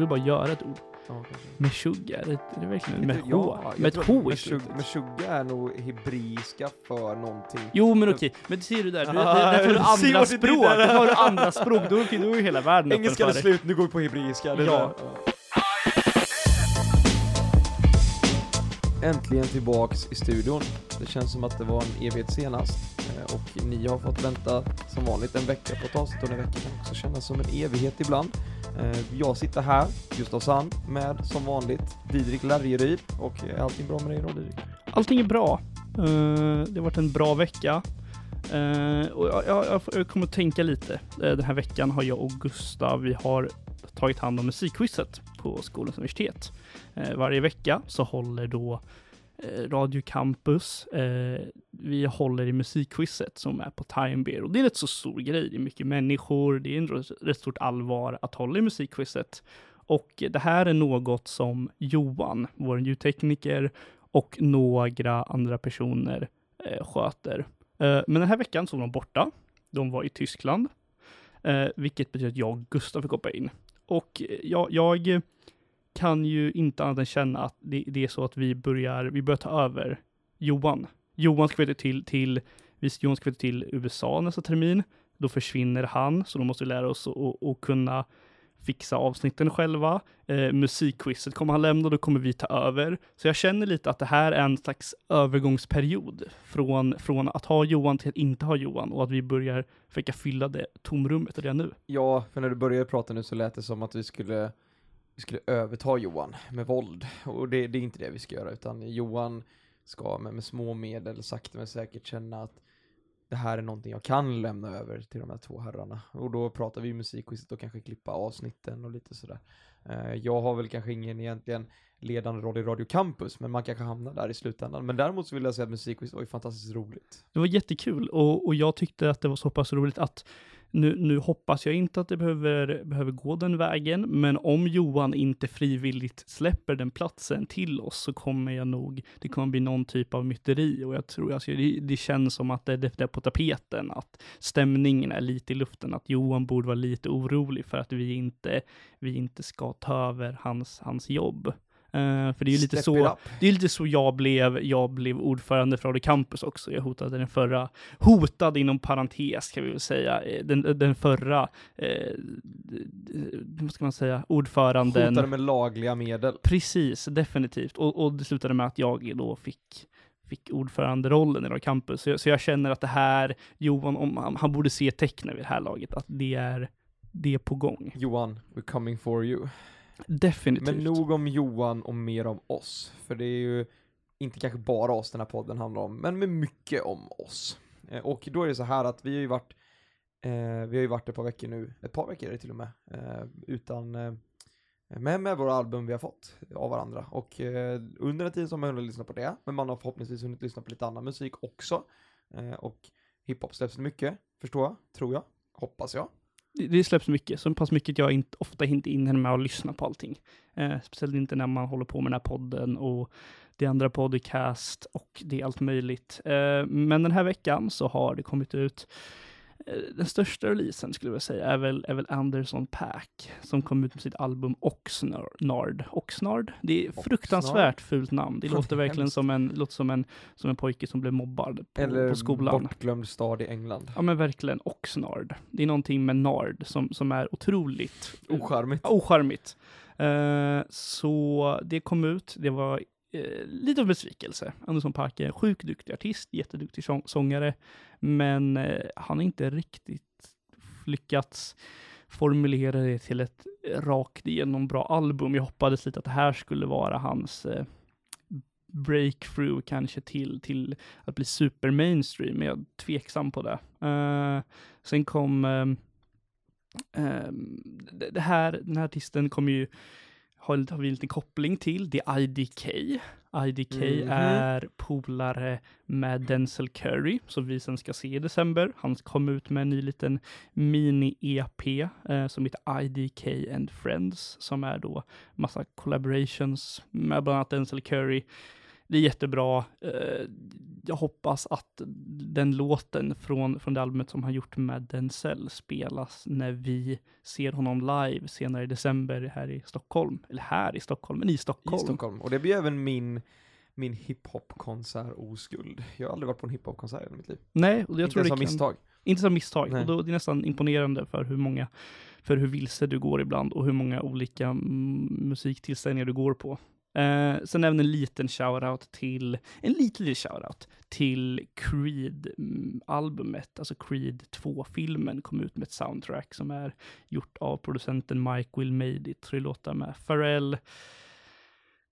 väl bara göra ett ord. Ja. Meshuggah, är det, är det verkligen med Ja, H? jag Med ett H i slutet? Meshuggah är nog hebreiska för någonting. Jo men okej, men ser du där, du, Ah, där, där tar du andra språk, där. har du andra språk, då, är hela världen öppen Engelskan är slut, nu går vi på hebreiska. Ja. Äntligen tillbaks i studion. Det känns som att det var en evighet senast. eh, Och ni har fått vänta som vanligt en vecka på ett avsnitt och en vecka kan också kännas som en evighet ibland. Eh, jag sitter här, Gustav Sand, med som vanligt Didrik Lärjeryd. Och är allting bra med dig då Didrik? Allting är bra. Eh, det har varit en bra vecka. Eh, och jag, jag, kommer att tänka lite. Den här veckan har jag och Gustav, vi har tagit hand om musikquizet på skolans universitet. Varje vecka så håller då Eh, Radio Campus, eh, vi håller i musikquizet som är på Time Beer och det är en rätt så stor grej. Det är mycket människor, det är en rätt- stort allvar att hålla i musikquizet. Och det här är något som Johan, vår ljudtekniker, och några andra personer eh, sköter. Eh, men den här veckan så var de borta. De var i Tyskland, eh, vilket betyder att jag och Gustav fick hoppa in. Och eh, jag, jag kan ju inte annat än känna att det, det är så att vi börjar, vi börjar ta över Johan. Johan ska flytta till, till, Johan ska flytta till USA nästa termin. Då försvinner han, så då måste vi lära oss att- att kunna fixa avsnitten själva. Eh, musikquizet kommer han lämna, då kommer vi ta över. Så jag känner lite att det här är en slags övergångsperiod från, från att ha Johan till att inte ha Johan och att vi börjar försöka fylla det tomrummet redan nu. Ja, för när du började prata nu så lät det som att vi skulle, vi skulle överta Johan med våld. Och det, det är inte det vi ska göra, utan Johan ska med, med små medel sakta men säkert känna att det här är någonting jag kan lämna över till de här två herrarna. Och då pratar vi musikquizet och kanske klippa avsnitten och lite sådär. Eh, jag har väl kanske ingen egentligen ledande roll i Radio Campus, men man kanske hamnar där i slutändan. Men däremot så vill jag säga att musikquizet var ju fantastiskt roligt. Det var jättekul och, och jag tyckte att det var så pass roligt att nu, nu hoppas jag inte att det behöver, behöver gå den vägen, men om Johan inte frivilligt släpper den platsen till oss så kommer jag nog, det kommer bli någon typ av myteri och jag tror, alltså, det, det känns som att det, det är på tapeten, att stämningen är lite i luften, att Johan borde vara lite orolig för att vi inte, vi inte ska ta över hans, hans jobb. Eh, för det är ju lite Step så, det är lite så jag blev, jag blev ordförande för Radio Campus också. Jag hotade den förra, hotade inom parentes kan vi väl säga, eh, den, den förra, eh, vad ska man säga, ordföranden. Hotade med lagliga medel. Precis, definitivt. Och, och det slutade med att jag då fick fick ordföranderollen i Radio Campus. Så jag, så jag känner att det här, Johan, om, han, han borde se tecknen vid det här laget, att det är, det är på gång. Johan, we're coming for you. Definitivt. Men nog om Johan och mer om oss. För det är ju inte kanske bara oss den här podden handlar om, men med mycket om oss. Eh, och då är det så här att vi har ju varit, eh, vi har ju varit ett par veckor nu, ett par veckor är det till och med, eh, utan, eh, med, med våra album vi har fått av varandra. Och eh, under den tiden så har man hunnit lyssna på det, men man har förhoppningsvis hunnit lyssna på lite annan musik också. Eh, och hiphop släpps mycket, förstår jag, tror jag, hoppas jag det släpps mycket, så pass mycket att jag inte, ofta inte hinner med att lyssna på allting. Eh, speciellt inte när man håller på med den här podden och det andra podcast och det är allt möjligt. Eh, men den här veckan så har det kommit ut den största releasen skulle jag säga är väl, är väl Anderson Pack som kom ut med sitt album Oxnard. Oxnard? Det är Oxnard? fruktansvärt fult namn. Det låter verkligen som en, låter som en, som en pojke som blev mobbad på, Eller på skolan. bortglömd stad i England. Ja men verkligen, Oxnard. Det är någonting med nard som, som är otroligt Ocharmigt. ocharmigt. Eh, så det kom ut, det var eh, lite av besvikelse. Andersson Park är en sjukt duktig artist, jätteduktig sång- sångare, men eh, han har inte riktigt lyckats formulera det till ett rakt igenom bra album. Jag hoppades lite att det här skulle vara hans eh, breakthrough kanske till, till att bli super mainstream, men jag är tveksam på det. Uh, sen kom uh, uh, det, det här, den här artisten kommer ju ha, lite- har vi en liten koppling till, det är IDK. IDK Mhm. är polare med Denzel Curry, som vi sen ska se i december. Han kom ut med en ny liten mini-EP eh, som heter IDK and Friends, som är då massa collaborations med bland annat Denzel Curry. Det är jättebra. Eh, jag hoppas att den låten från, från det albumet som han gjort med Denzel spelas när vi ser honom live senare i december här i Stockholm. Eller här i Stockholm, men i Stockholm. I Stockholm. Och det blir även min, min hiphop-konsert oskuld. Jag har aldrig varit på en hiphop-konsert i mitt liv. Nej, och jag Inte tror det kan, misstag. Inte som misstag. Nej. Och då, det är nästan imponerande för hur många, för hur vilse du går ibland och hur många olika musiktillställningar du går på. Eh, sen även en liten shoutout till, en liten, liten shoutout till Creed-albumet, mm, alltså Creed 2-filmen kom ut med ett soundtrack som är gjort av producenten Mike Will Made i Tre låtar med Pharrell,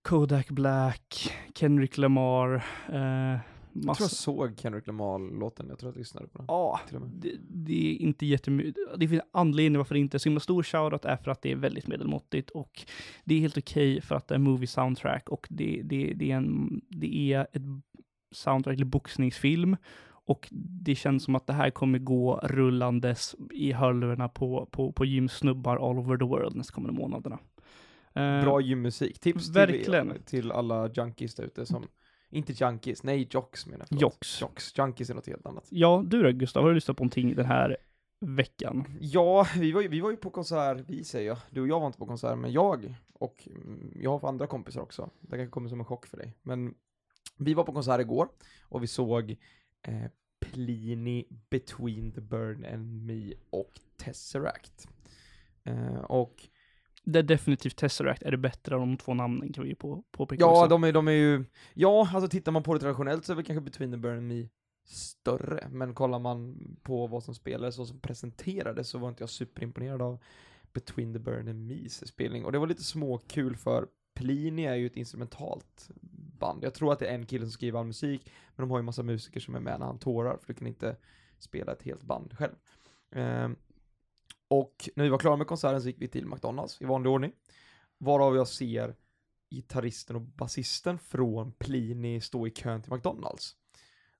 Kodak Black, Kendrick Lamar, eh, jag tror jag såg Kendrick Lamar-låten, jag tror att jag lyssnade på den. Ja, det, det är inte jättemycket. Det finns anledning varför det inte är så himla stor shoutout är för att det är väldigt medelmåttigt och det är helt okej för att det är movie soundtrack och det, det, det, är en, det är ett soundtrack till boxningsfilm och det känns som att det här kommer gå rullandes i hörlurarna på, på, på gymsnubbar all over the world nästa kommande månaderna. Eh, Bra gymmusik. Tips verkligen. till, till alla junkies där ute som, inte junkies, nej jocks menar jag. Jocks. Jocks. Junkies är något helt annat. Ja, du då Gustav, har du lyssnat på någonting den här veckan? Ja, vi var, ju, vi var ju på konsert, vi säger jag. Du och jag var inte på konsert, men jag och mm, jag har andra kompisar också. Det kanske kommer som en chock för dig. Men vi var på konsert igår och vi såg eh, Plini Between the Burn and Me och Tesseract. Eh, och Det är definitivt Tesseract är det bättre av de två namnen kan vi ju på, påpeka ja, också. de är, de är ju, ja, alltså tittar man på det traditionellt så är väl kanske Between the Burn and Me större, men kollar man på vad som spelades och som presenterades så var inte jag superimponerad av Between the Burn and Me's spelning. Och det var lite småkul för Plini är ju ett instrumentalt band. Jag tror att det är en kille som skriver all musik, men de har ju massa musiker som är med när han tårar, för du kan inte spela ett helt band själv. Ehm, och när vi var klara med konserten så gick vi till McDonalds i vanlig ordning, varav jag ser gitarristen och basisten från Plini stå i kön till McDonalds.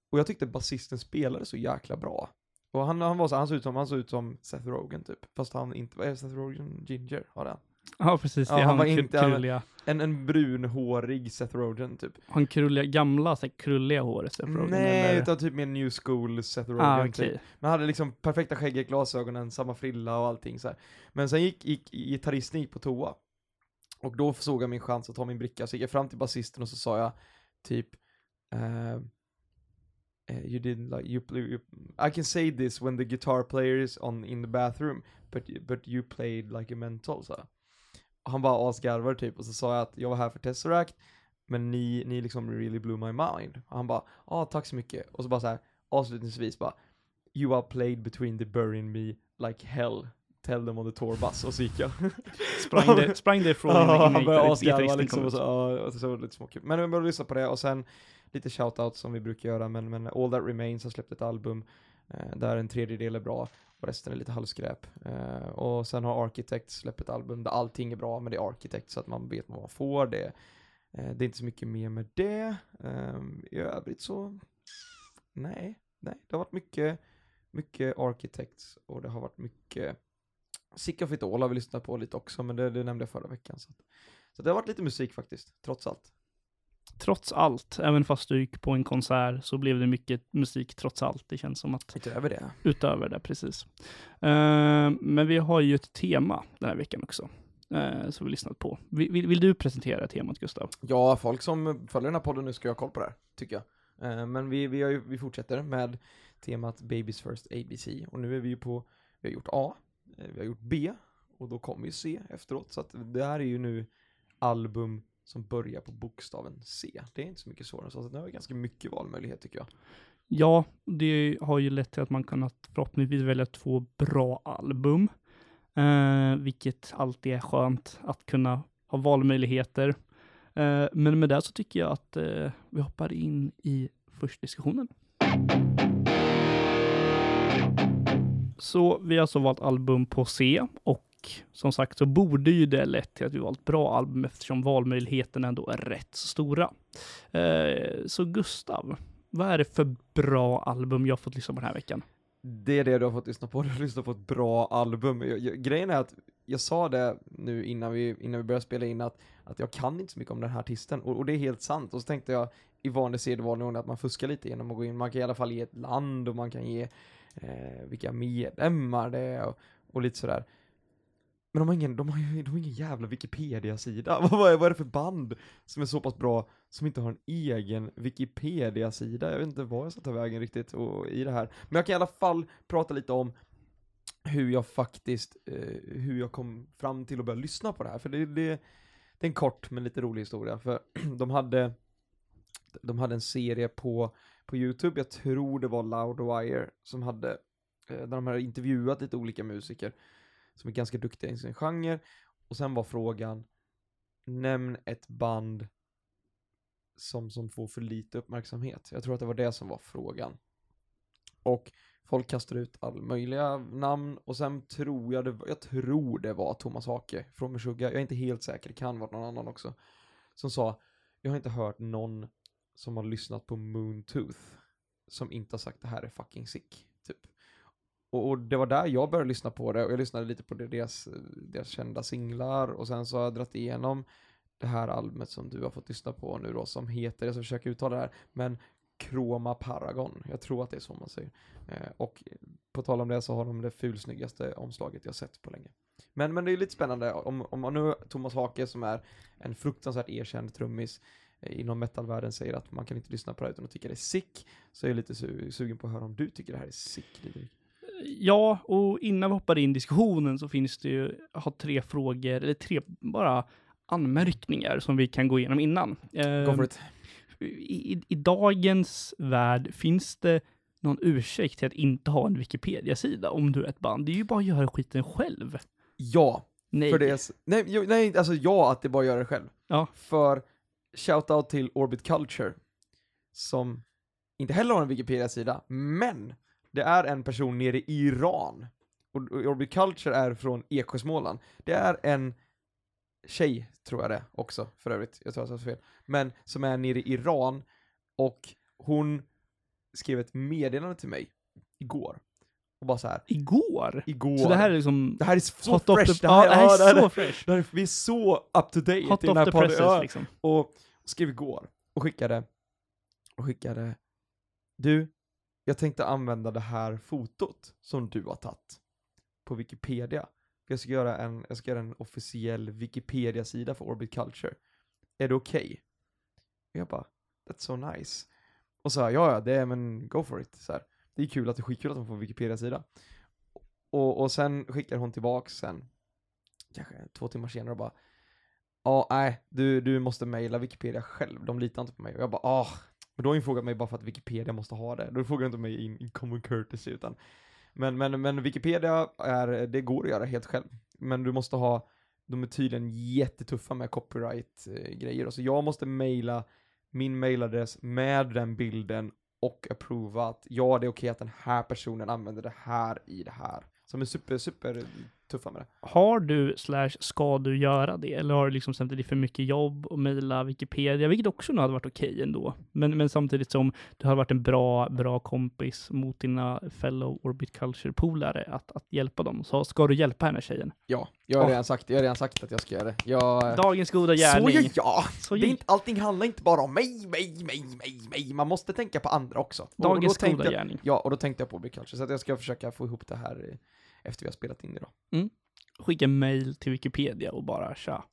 Och jag tyckte basisten spelade så jäkla bra. Och han, han var så, han såg ut som, han såg ut som Seth Rogen typ. Fast han inte, vad är Seth Rogen Ginger? Har den? Ja, precis. Det Ja, är han var inte- krulliga, En, en brunhårig Seth Rogen typ. han krulliga, gamla, så här, krulliga håret. Seth Rogen, Nej, eller? utan typ mer new school Seth Rogen Ah, typ. okej. Men hade liksom perfekta skägget, glasögonen, samma frilla och allting så här. Men sen gick, gick gitarristen gick på toa. Och då såg jag min chans att ta min bricka, så gick jag fram till basisten och så sa jag typ eh, You didn't like, you, you, I can say this when the guitar player is on in the bathroom, but, but you played like a mental, så. Han bara asgarvar typ, och så sa jag att jag var här för Tesseract, men ni, ni liksom really blew my mind. Och han bara, ja ah, tack så mycket. Och så bara så här avslutningsvis bara, You have played between the bury me like hell. Tell them on the tour bus. Och så gick jag. Sprang, det, sprang det Ja, han började asgarva liksom och så, ja, och så var det lite småkul. Men vi började lyssna på det och sen lite shoutout som vi brukar göra, men, men All That Remains har släppt ett album eh, där en tredjedel är bra och resten är lite halvskräp. Eh, och sen har Architect släppt ett album där allting är bra, men det är Architect så att man vet vad man får. Det, eh, det är inte så mycket mer med det. Eh, I övrigt så, nej, nej, det har varit mycket, mycket Architects och det har varit mycket Sick of It All har vi lyssnat på lite också, men det, det nämnde jag förra veckan. Så, att, så det har varit lite musik faktiskt, trots allt. Trots allt, även fast du gick på en konsert, så blev det mycket musik trots allt. Det känns som att Utöver det. utöver det, precis. Eh, men vi har ju ett tema den här veckan också, uh, som vi lyssnat på. Vill, vill, vill du presentera temat, Gustav? Ja, folk som följer den här podden nu ska jag ha koll på det här, tycker jag. Eh, men vi, vi, har ju, vi fortsätter med temat Babies First ABC, och nu är vi ju på, vi har gjort A, vi har gjort B, och då kommer ju C efteråt, så att det här är ju nu album som börjar på bokstaven C. Det är inte så mycket svårare, så alltså, det har ganska mycket valmöjlighet tycker jag. Ja, det har ju lett till att man kunnat förhoppningsvis välja två bra album, eh, vilket alltid är skönt att kunna ha valmöjligheter. Eh, men med det så tycker jag att eh, vi hoppar in i första diskussionen. Så vi har alltså valt album på C och som sagt så borde ju det lett till att vi valt bra album eftersom valmöjligheterna ändå är rätt så stora. Eh, så Gustav, vad är det för bra album jag har fått lyssna på den här veckan? Det är det du har fått lyssna på, du har lyssnat på ett bra album. Jag, jag, grejen är att jag sa det nu innan vi, innan vi började spela in att, att jag kan inte så mycket om den här artisten, och, och det är helt sant. Och så tänkte jag, i vanlig sedvanlig ordning att man fuskar lite genom att gå in. Man kan i alla fall ge ett land och man kan ge eh, vilka medlemmar det är och, och lite sådär. Men de har ingen, de har ju, de har ingen jävla Wikipedia-sida. vad, är, vad är det för band som är så pass bra som inte har en egen Wikipedia-sida? Jag vet inte var jag ska ta vägen riktigt och, i det här. Men jag kan i alla fall prata lite om hur jag faktiskt, eh, hur jag kom fram till att börja lyssna på det här. För det, det, det är en kort men lite rolig historia. För de hade, de hade en serie på, på YouTube, jag tror det var Loudwire, som hade, eh, där de hade intervjuat lite olika musiker som är ganska duktiga i sin genre. Och sen var frågan, nämn ett band som, som får för lite uppmärksamhet. Jag tror att det var det som var frågan. Och folk kastade ut all möjliga namn och sen tror jag det, jag tror det var Thomas Hake från Meshuggah, jag är inte helt säker, det kan vara någon annan också. Som sa, jag har inte hört någon som har lyssnat på Moontooth som inte har sagt det här är fucking sick, typ. Och, och, det var där jag började lyssna på det och jag lyssnade lite på deras, deras kända singlar och sen så har jag dragit igenom det här albumet som du har fått lyssna på nu då som heter, jag ska försöka uttala det här, men Chroma Paragon. Jag tror att det är så man säger. Eh, och på tal om det så har de det fulsnyggaste omslaget jag sett på länge. Men, men det är lite spännande, om, om man nu Thomas Hake som är en fruktansvärt erkänd trummis eh, inom metalvärlden säger att man kan inte lyssna på det utan att tycka det är sick, så är jag lite su sugen på att höra om du tycker det här är sick, Didrik. Ja, och innan vi hoppar in i diskussionen så finns det ju, jag har tre frågor, eller tre bara anmärkningar som vi kan gå igenom innan. Go for it. I, I dagens värld finns det någon ursäkt till att inte ha en Wikipedia-sida om du är ett band. Det är ju bara att göra skiten själv. Ja. Nej. För det är, nej, jo, nej, alltså ja, att det bara gör det själv. Ja. För shoutout till Orbit Culture, som inte heller har en Wikipedia-sida, men det är en person nere i Iran, och Orbit Culture är från Eksjö, Småland. Det är en tjej, tror jag det också, för övrigt, jag tror jag sa fel, men som är nere i Iran, och hon skrev ett meddelande till mig igår. Och bara så här. Igår? Igår. Så det här är liksom... Det här är så fresh. det här, ja, det här är ja, det här så fresh. det här är, vi är så up to date Hot i den här podden. presses Ja, liksom. och skrev igår och skickade och skickade Du, jag tänkte använda det här fotot som du har tagit på Wikipedia. Jag ska göra en, jag ska göra en officiell Wikipedia-sida för Orbit Culture. Är det okej? Och Jag bara, that's so nice. Och så här, ja ja, det är men go for it. Så här. Det är kul att det är skitkul att de får Wikipedia-sida. Och, och sen skickar hon tillbaks sen, kanske två timmar senare och bara Ja, nej, du, du måste mejla Wikipedia själv, de litar inte på mig. Och jag bara, ah, men då har hon frågat mig bara för att Wikipedia måste ha det. Då frågar hon inte mig in, in common courtesy, utan men, men, men Wikipedia är, det går att göra helt själv. Men du måste ha, de är tydligen jättetuffa med copyright-grejer. Så jag måste mejla min mailadress med den bilden och approva att ja, det är okej att den här personen använder det här i det här. Som är super, super tuffa med det. Har du slash ska du göra det? Eller har du liksom är för mycket jobb och mejla Wikipedia, vilket också nog hade varit okej ändå. Men, men samtidigt som du har varit en bra, bra kompis mot dina fellow Orbit Culture-polare att, att hjälpa dem. Så ska du hjälpa henne tjejen? Ja, jag har, Ja. redan, sagt, jag har redan sagt att jag ska göra det. Jag, Dagens goda så gärning. gör jag! Så det är inte, allting handlar inte bara om mig, mig, mig, mig, mig. Man måste tänka på andra också. Och- och då Dagens goda jag, gärning. Ja, och då tänkte jag på Big Culture, så att jag ska försöka få ihop det här efter vi har spelat in idag. Skicka mail till Wikipedia och bara tja.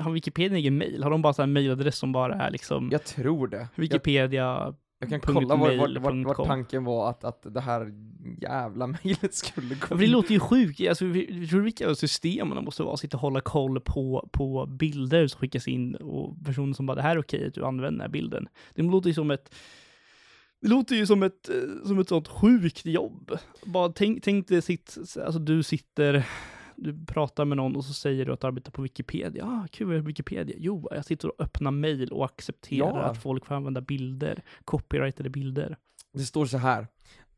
Har Wikipedia en egen mail? Har de bara så här mailadress som bara är liksom Jag tror det. Jag, Wikipedia? jag kan punkt kolla var, var, var, var tanken var att, att det här jävla mejlet skulle gå Ja, det låter ju sjukt. Alltså, vi- tror vilka system det måste vara. Sitta och hålla koll på, på bilder som skickas in och personer som bara det här är okej att du använder den här bilden. Det låter ju som ett det låter ju som ett, eh, som ett sånt sjukt jobb. Bara tänk, tänk dig sitt, alltså du sitter, du pratar med någon och så säger du att du arbetar på Wikipedia. Ah, kul, Wikipedia? Jo, jag sitter och öppnar mail och accepterar Ja. att folk får använda bilder, copyrightade bilder. Det står så här.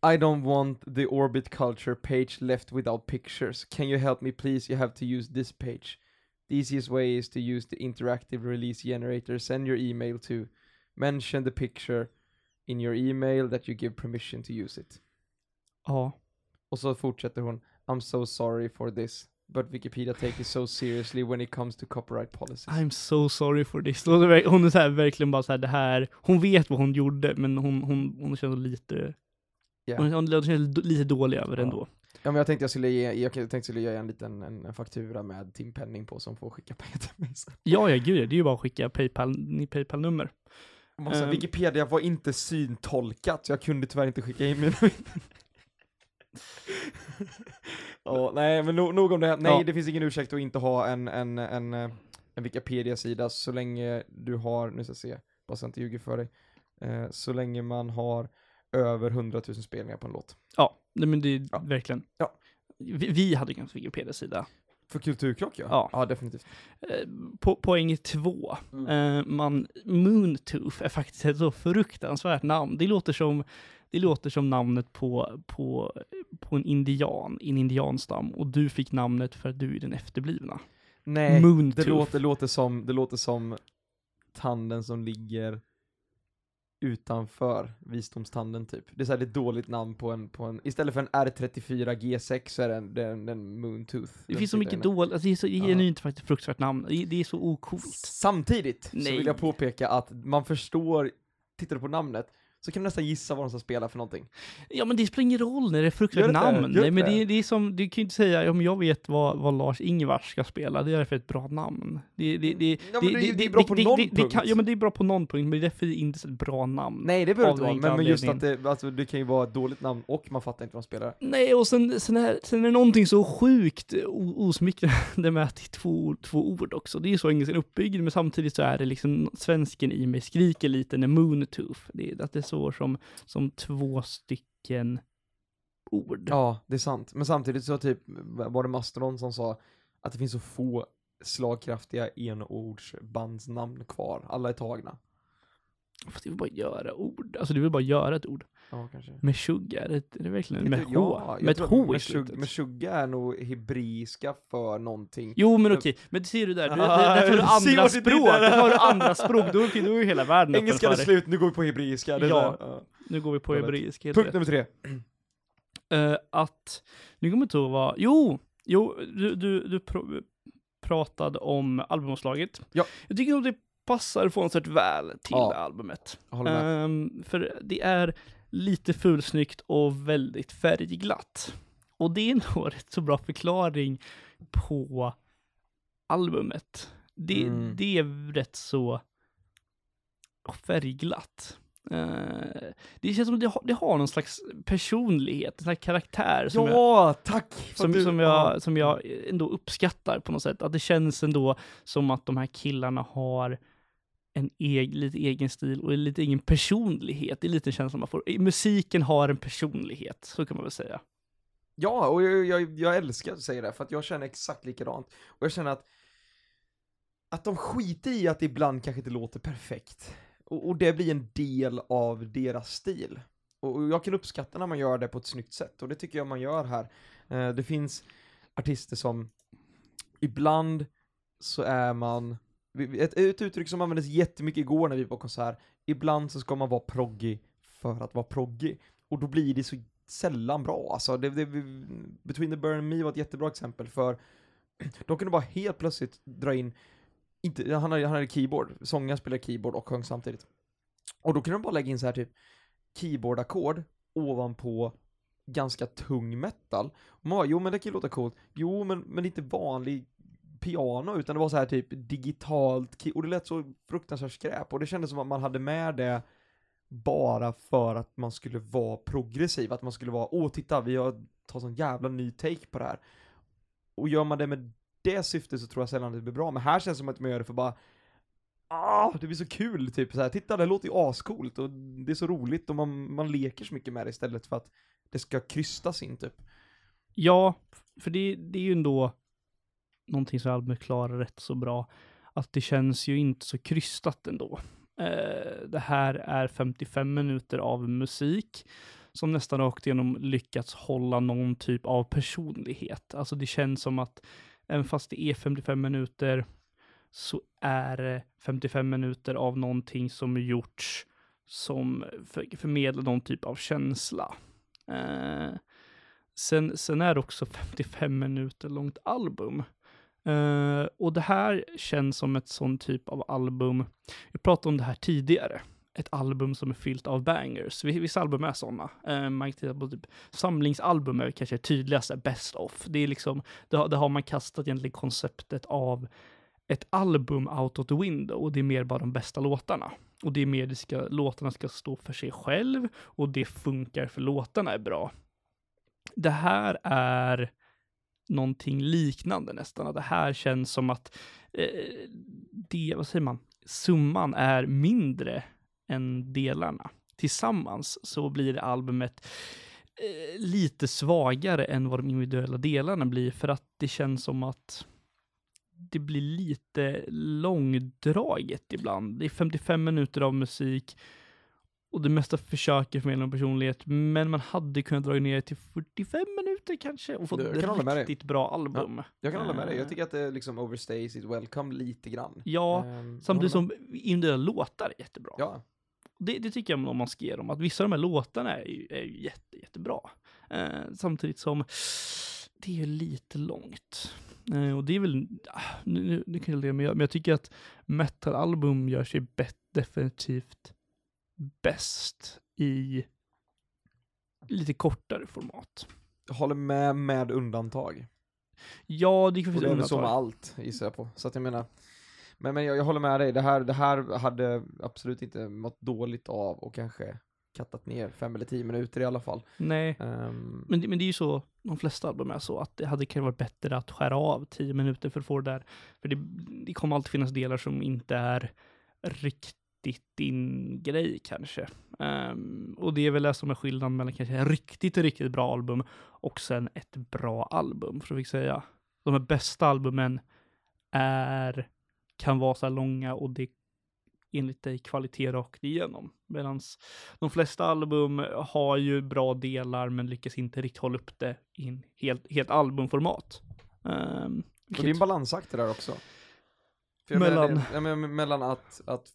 I don't want the Orbit Culture page left without pictures. Can you help me please? You have to use this page. The easiest way is to use the interactive release generator. Send your email to mention the picture in your email that you give permission to use it. Ja, Och så fortsätter hon I'm so sorry for this. but Wikipedia take it so seriously when it comes to copyright policies. I'm so sorry for this. Hon är, så här, verkligen bara så här, det här, hon vet vad hon gjorde, men hon, hon, hon känner lite, Ja. hon, hon känner lite dålig över det Ja. ändå. Ja, men jag tänkte jag skulle ge, jag tänkte jag skulle ge en liten en, en faktura med timpenning på som får skicka pengar till mig. Ja, ja, gud, det är ju bara att skicka Paypal, Paypal-nummer. Måste, Ehm. Wikipedia var inte syntolkat, så jag kunde tyvärr inte skicka in mina Ja, nej men no, nog om det. Nej, Ja. det finns ingen ursäkt att inte ha en, en, en, eh, en Wikipedia-sida så länge du har, nu ska jag se, bara så jag inte ljuger för dig, eh, så länge man har över 100 000 spelningar på en låt. Ja, nej, men det är Ja. verkligen. Ja. Vi, vi hade ju en Wikipedia-sida. För kulturkrock ja. Ja. Ja, definitivt. Eh, på, poäng två. Mm. Eh, man, Moontooth är faktiskt ett så fruktansvärt namn. Det låter som, det låter som namnet på, på, på en indian, i en indianstam. Och du fick namnet för att du är den efterblivna. Nej, det låter, låter, som, det låter som tanden som ligger utanför visdomstanden typ. Det är så här, det är ett dåligt namn på en, på en, istället för en R34 G6 så är det en, det är en, en Moontooth. Det finns så mycket dåligt, alltså det är så Ja. genuint faktiskt fruktansvärt namn. Det, är så ocoolt. Samtidigt så Nej. vill jag påpeka att man förstår, tittar du på namnet, så kan du nästan gissa vad de ska spela för någonting. Ja men det spelar ingen roll när det är fruktansvärt det namn. Nej men det? det, är- det är som, du kan ju inte säga, ja men jag vet vad, vad Lars Ingvars ska spela, det är därför ett bra namn. Det, det, det, Ja, men det- det är bra på det, någon det, det kan, punkt. Ja men det är bra på någon punkt, men det är därför inte ett bra namn. Nej det behöver inte vara, men, men just att det, alltså, det kan ju vara ett dåligt namn och man fattar inte vad de spelar. Nej, och sen, sen, är, sen är det någonting så sjukt osmickrande med att det är två, två ord också. Det är ju så engelskan är uppbyggd, men samtidigt så är det liksom svensken i mig skriker lite när Moontooth. Det är, att det står som, som två stycken ord. Ja, det är sant. Men samtidigt så typ var det Mastodon som sa att det finns så få slagkraftiga enordsbandsnamn kvar. Alla är tagna. Fast det vill bara göra ord. Alltså du vill bara göra ett ord. Ja, kanske. Med shugga, är det, är det verkligen med Inte- H? ja, med ett H i slutet. shug, med shugga är nog hebreiska för någonting. Jo men okej, men det ser du där, du, Ah, där, tar du andra språk, där. har du andra språk, då, är- då är ju hela världen öppen Engelskan är slut, nu går vi på hebreiska. Ja. där. Nu går vi på hebreiska. Punkt nummer tre. Eh, att, nu kommer jag inte ihåg vad, jo, jo, du, du, du pr- pratade om albumomslaget. Ja. Jag tycker nog det passar förvånansvärt väl till Ja. albumet. Ehm, för det är lite fulsnyggt och väldigt färgglatt. Och det är nog rätt så bra förklaring på albumet. Det, Mm. det är rätt så färgglatt. Eh, det känns som det har, det har någon slags personlighet, en slags karaktär som, jag, Ja, tack! för som, du- som, ja. jag, som jag ändå uppskattar på något sätt. Att det känns ändå som att de här killarna har en eg, lite egen stil och lite egen personlighet. Det är lite känslan man får. Musiken har en personlighet, så kan man väl säga. Ja, och jag, jag, jag älskar att säga det, för att jag känner exakt likadant. Och jag känner att, att de skiter i att det ibland kanske inte låter perfekt. Och, och det blir en del av deras stil. Och, och jag kan uppskatta när man gör det på ett snyggt sätt, och det tycker jag man gör här. Eh, det finns artister som, ibland så är man, ett, ett uttryck som användes jättemycket igår när vi var på konsert, ibland så ska man vara proggig för att vara proggig. Och då blir det så sällan bra. Alltså, det, det, Between the Burn and Me var ett jättebra exempel för de kunde bara helt plötsligt dra in, inte, han hade, han hade keyboard, sångaren spelade keyboard och sjöng samtidigt. Och då kunde de bara lägga in så här typ keyboardackord ovanpå ganska tung metal. Och man bara, jo men det kan ju låta coolt, jo men, men det är inte vanlig piano utan det var så här typ digitalt, och det lät så fruktansvärt skräp och det kändes som att man hade med det bara för att man skulle vara progressiv, att man skulle vara, åh titta, vi har tagit sån jävla ny take på det här. Och gör man det med det syftet så tror jag sällan det blir bra, men här känns det som att man gör det för bara Ah, det blir så kul, typ så här. titta det låter ju ascoolt och det är så roligt och man, man leker så mycket med det istället för att det ska krystas in typ. Ja, för det, det är ju ändå någonting som albumet klarar rätt så bra. Att det känns ju inte så krystat ändå. Eh, det här är 55 minuter av musik som nästan rakt igenom lyckats hålla någon typ av personlighet. Alltså det känns som att även fast det är 55 minuter så är eh, det 55 minuter av någonting som gjorts som för, förmedlar någon typ av känsla. Eh, Sen, sen är det också 55 minuter långt album. Uh, och det här känns som ett sån typ av album, vi pratade om det här tidigare, ett album som är fyllt av bangers. Vissa album är sådana. Uh, eh, man kan titta på typ samlingsalbum är kanske tydligast tydligaste, best of. Det är liksom, det har, det har man kastat egentligen konceptet av ett album out of the window och det är mer bara de bästa låtarna. Och det är mer, det ska, låtarna ska stå för sig själv och det funkar för låtarna är bra. Det här är någonting liknande nästan. Det här känns som att eh, det, vad säger man, summan är mindre än delarna. Tillsammans så blir albumet eh, lite svagare än vad de individuella delarna blir för att det känns som att det blir lite långdraget ibland. Det är 55 minuter av musik och det mesta försöker förmedla en personlighet, men man hade kunnat dra ner det till 45 minuter kanske och fått Jag kan hålla med ett riktigt bra album. Jag kan hålla med dig, jag Eh, tycker att det liksom overstays it welcome lite grann. Ja, Ehm, samtidigt som individuella låtar är jättebra. med. Ja, Det, det tycker jag om man ska ge dem, att vissa av de här låtarna är ju, är ju jätte, jättebra. Eh, samtidigt som det är ju lite långt. Eh, och det är väl, ah, nu, nu, nu kan jag le, men jag, men jag tycker att metalalbum gör sig bäst, definitivt bäst i lite kortare format. Håller med med undantag. Ja, det Och finns det är väl så med undantag. allt, gissar jag på. Så att jag menar, men, men jag, jag håller med dig, det här, det här hade absolut inte mått dåligt av och kanske kattat ner fem eller tio minuter i alla fall. Nej, Ehm, men det, men det är ju så, de flesta album är så, att det hade kanske varit bättre att skära av tio minuter för att få det där. För det, det kommer alltid finnas delar som inte är riktigt din grej kanske. Ehm, och det är väl det som är skillnaden mellan kanske ett riktigt, riktigt bra album och sen ett bra album, för att säga. De här bästa albumen är, kan vara så här långa och det enligt dig kvalitet rakt igenom. Medan de flesta album har ju bra delar men lyckas inte riktigt hålla upp det i en helt, helt albumformat. Um, och det är en balansakt det där också. Mellan- menar, mellan att, att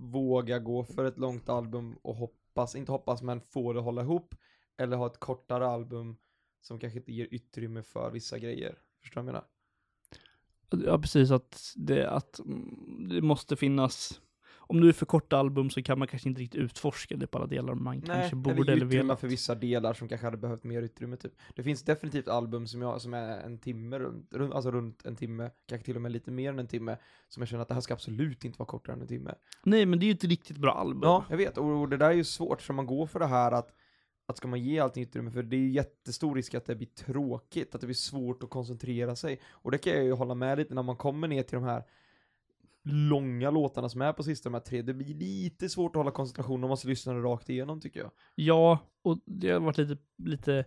våga gå för ett långt album och hoppas, inte hoppas men få det att hålla ihop, eller ha ett kortare album som kanske inte ger utrymme för vissa grejer. Förstår du vad jag menar? Ja, precis. Att det, att mm, det måste finnas... Om du är för korta album så kan man kanske inte riktigt utforska det på alla delar man kanske borde eller utrymme velat. för vissa delar som kanske hade behövt mer utrymme typ. Det finns definitivt album som, jag, som är en timme, runt, alltså runt en timme, kanske till och med lite mer än en timme, som jag känner att det här ska absolut inte vara kortare än en timme. Nej, men det är ju ett riktigt bra album. Ja, jag vet, och, och det där är ju svårt, så man går för det här att att ska man ge allting utrymme, för det är ju jättestor risk att det blir tråkigt, att det blir svårt att koncentrera sig. Och det kan jag ju hålla med lite när man kommer ner till de här långa låtarna som är på sista de här tre, det blir lite svårt att hålla koncentrationen om man måste lyssna rakt igenom tycker jag. Ja, och det har varit lite, lite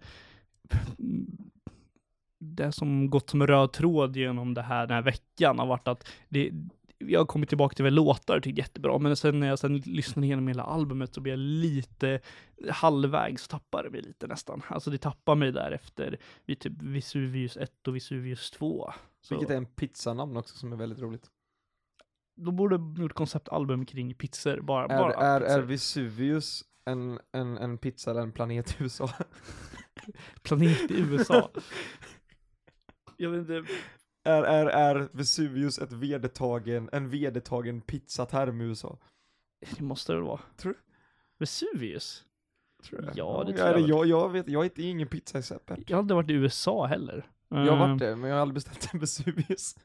det som gått som röd tråd genom det här, den här veckan har varit att det, jag har kommit tillbaka till låtar och tyckte jättebra, men sen när jag sen lyssnade igenom hela albumet så blev jag lite halvvägs, tappar det mig lite nästan. Alltså det tappar mig där efter vid typ Vesuvius 1 och Vesuvius 2. Så Vilket är en pizzanamn också som är väldigt roligt. Då borde de gjort konceptalbum kring pizzor, bara, Är, bara är, pizzor. är Vesuvius en, en, en pizza eller en planet i USA? Planet i USA. jag vet inte, Är, är, är Vesuvius ett vedertagen, en vedertagen pizzaterm i USA? det måste det vara. Tror du? Vesuvius? Tror jag. Ja, det ja, tror jag jag, jag vet, jag är ingen pizzaexpert. Jag har aldrig varit i USA heller. Jag har varit det, men jag har aldrig beställt en Vesuvius.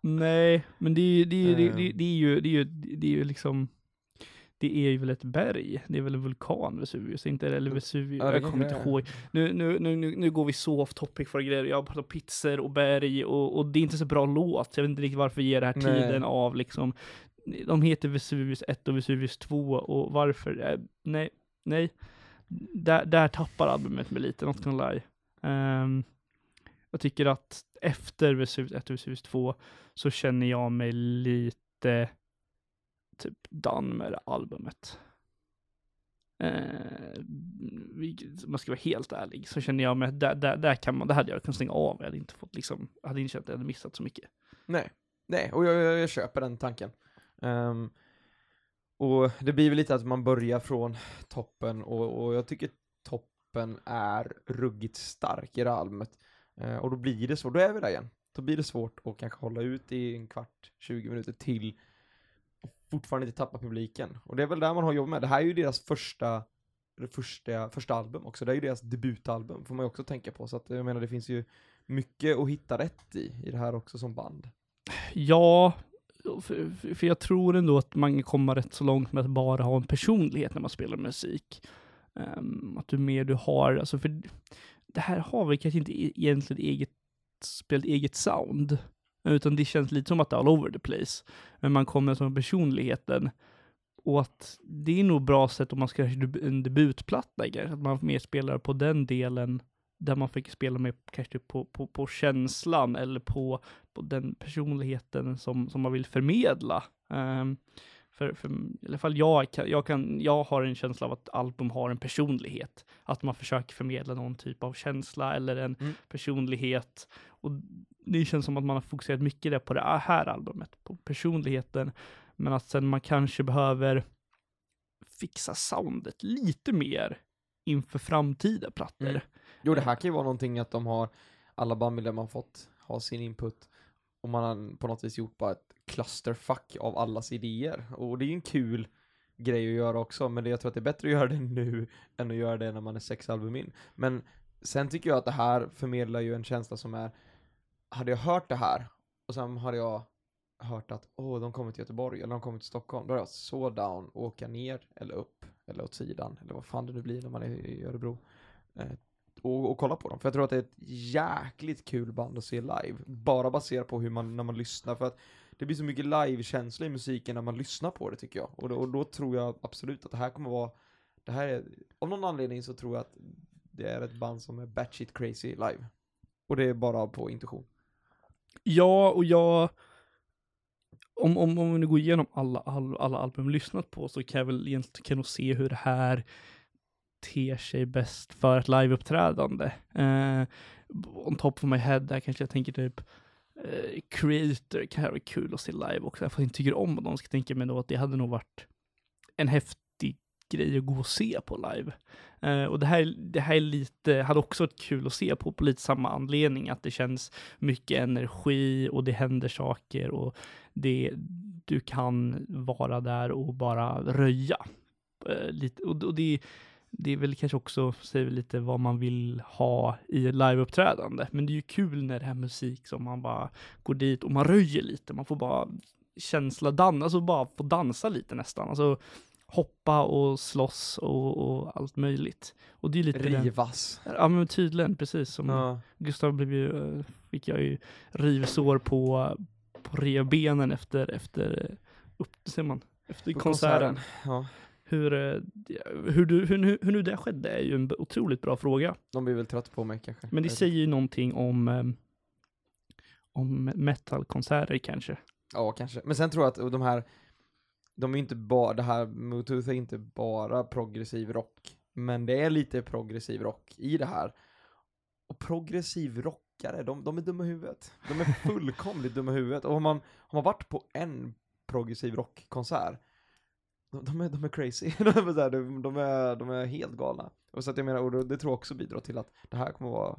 Nej, men det är ju, det är, ju- det, Eh. det, det är ju, det är ju, det är ju liksom, det är ju väl ett berg, det är väl en vulkan Vesuvius, inte eller Vesuvius, Ja, det jag kommer det inte ihåg. Nu, nu, nu, nu, nu går vi så off topic för grejer, jag om pizzor och berg och, och det är inte så bra låt, jag vet inte riktigt varför jag ger det här Nej. tiden av liksom, de heter Vesuvius 1 och Vesuvius 2 och varför, eh, nej, nej. Där, där tappar albumet mig lite, not gonna lie. Ehm, jag tycker att efter Vesuvius 1 och Vesuvius 2 så känner jag mig lite typ done med det albumet. Eh, om man ska vara helt ärlig så känner jag mig att där, där, där kan man, det hade jag kunnat stänga av. Jag hade inte fått liksom, hade inte känt att jag hade missat så mycket. Nej, nej, och jag, jag, jag köper den tanken. Um, och det blir väl lite att man börjar från toppen och, och jag tycker toppen är ruggigt stark i det här albumet. Uh, och då blir det så, då är vi där igen. Då blir det svårt att kanske hålla ut i en kvart, 20 minuter till och fortfarande inte tappa publiken. Och det är väl där man har jobbat med. Det här är ju deras första, det första, första album också. Det är ju deras debutalbum, får man ju också tänka på. Så att jag menar, det finns ju mycket att hitta rätt i, i det här också som band. Ja, för, för jag tror ändå att man kan komma rätt så långt med att bara ha en personlighet när man spelar musik. Um, att du mer du har, alltså för det här har väl kanske inte e-, egentligen eget, spelat eget sound, utan det känns lite som att det är all over the place. Men man kommer som personligheten och att det är nog bra sätt om man ska göra en debutplatta, att man mer spelar på den delen där man fick spela med kanske på, på, på känslan eller på, på den personligheten som, som man vill förmedla. Um, för, för i alla fall jag, jag, kan, jag har en känsla av att album har en personlighet. Att man försöker förmedla någon typ av känsla eller en mm. personlighet. Och det känns som att man har fokuserat mycket där på det här albumet, på personligheten. Men att sen man kanske behöver fixa soundet lite mer inför framtida plattor. Mm. Jo, det här kan ju vara någonting att de har, alla bandmedlemmar fått ha sin input och man har på något vis gjort bara ett clusterfuck av allas idéer. Och det är ju en kul grej att göra också, men det, jag tror att det är bättre att göra det nu än att göra det när man är sex album in. Men sen tycker jag att det här förmedlar ju en känsla som är, hade jag hört det här och sen hade jag hört att åh, oh, de kommer till Göteborg eller de kommer till Stockholm, då är jag så down åka ner eller upp eller åt sidan eller vad fan det nu blir när man är i Örebro. Eh, och, och, kolla på dem. För jag tror att det är ett jäkligt kul band att se live. Bara baserat på hur man, när man lyssnar. För att det blir så mycket live-känsla i musiken när man lyssnar på det tycker jag. Och då, och då tror jag absolut att det här kommer vara, det här är, av någon anledning så tror jag att det är ett band som är batshit crazy live. Och det är bara på intuition. Ja, och jag, om, om, om vi nu går igenom alla, alla, alla album lyssnat på så kan jag väl egentligen se hur det här ter sig bäst för ett liveuppträdande. Eh, on top of my head, där kanske jag tänker typ eh, Creator kan vara kul att se live också. Jag inte tycker om dem. ska tänka mig då att det hade nog varit en häftig grej att gå och se på live. Eh, och det här, det här är lite, hade också varit kul att se på, på lite samma anledning, att det känns mycket energi och det händer saker och det, du kan vara där och bara röja. Eh, lite, och, och det det är väl kanske också, säger lite vad man vill ha i liveuppträdande. Men det är ju kul när det är musik som man bara går dit och man röjer lite. Man får bara känsla, dan alltså bara få dansa lite nästan. Alltså hoppa och slåss och, och allt möjligt. Och det är lite Rivas. Den, ja men tydligen, precis som ja. Gustav blev ju, fick jag ju rivsår på, på revbenen efter, efter, upp, ser man, efter på konserten. konserten. Ja. Hur, eh, hur, du, hur, hur nu det skedde är ju en otroligt bra fråga. De blir väl trötta på mig kanske. Men det säger ju någonting om, eh, om metalkonserter kanske. Ja, kanske. Men sen tror jag att de här, de är inte bara, det här Bluetooth är inte bara progressiv rock, men det är lite progressiv rock i det här. Och progressiv rockare, de, de är dumma i huvudet. De är fullkomligt dumma i huvudet. Och har man, har man varit på en progressiv rockkonsert, de, är, de är crazy, de, är, så här, de, de, är, de är helt galna. Och så att jag menar, och det tror jag också bidrar till att det här kommer vara,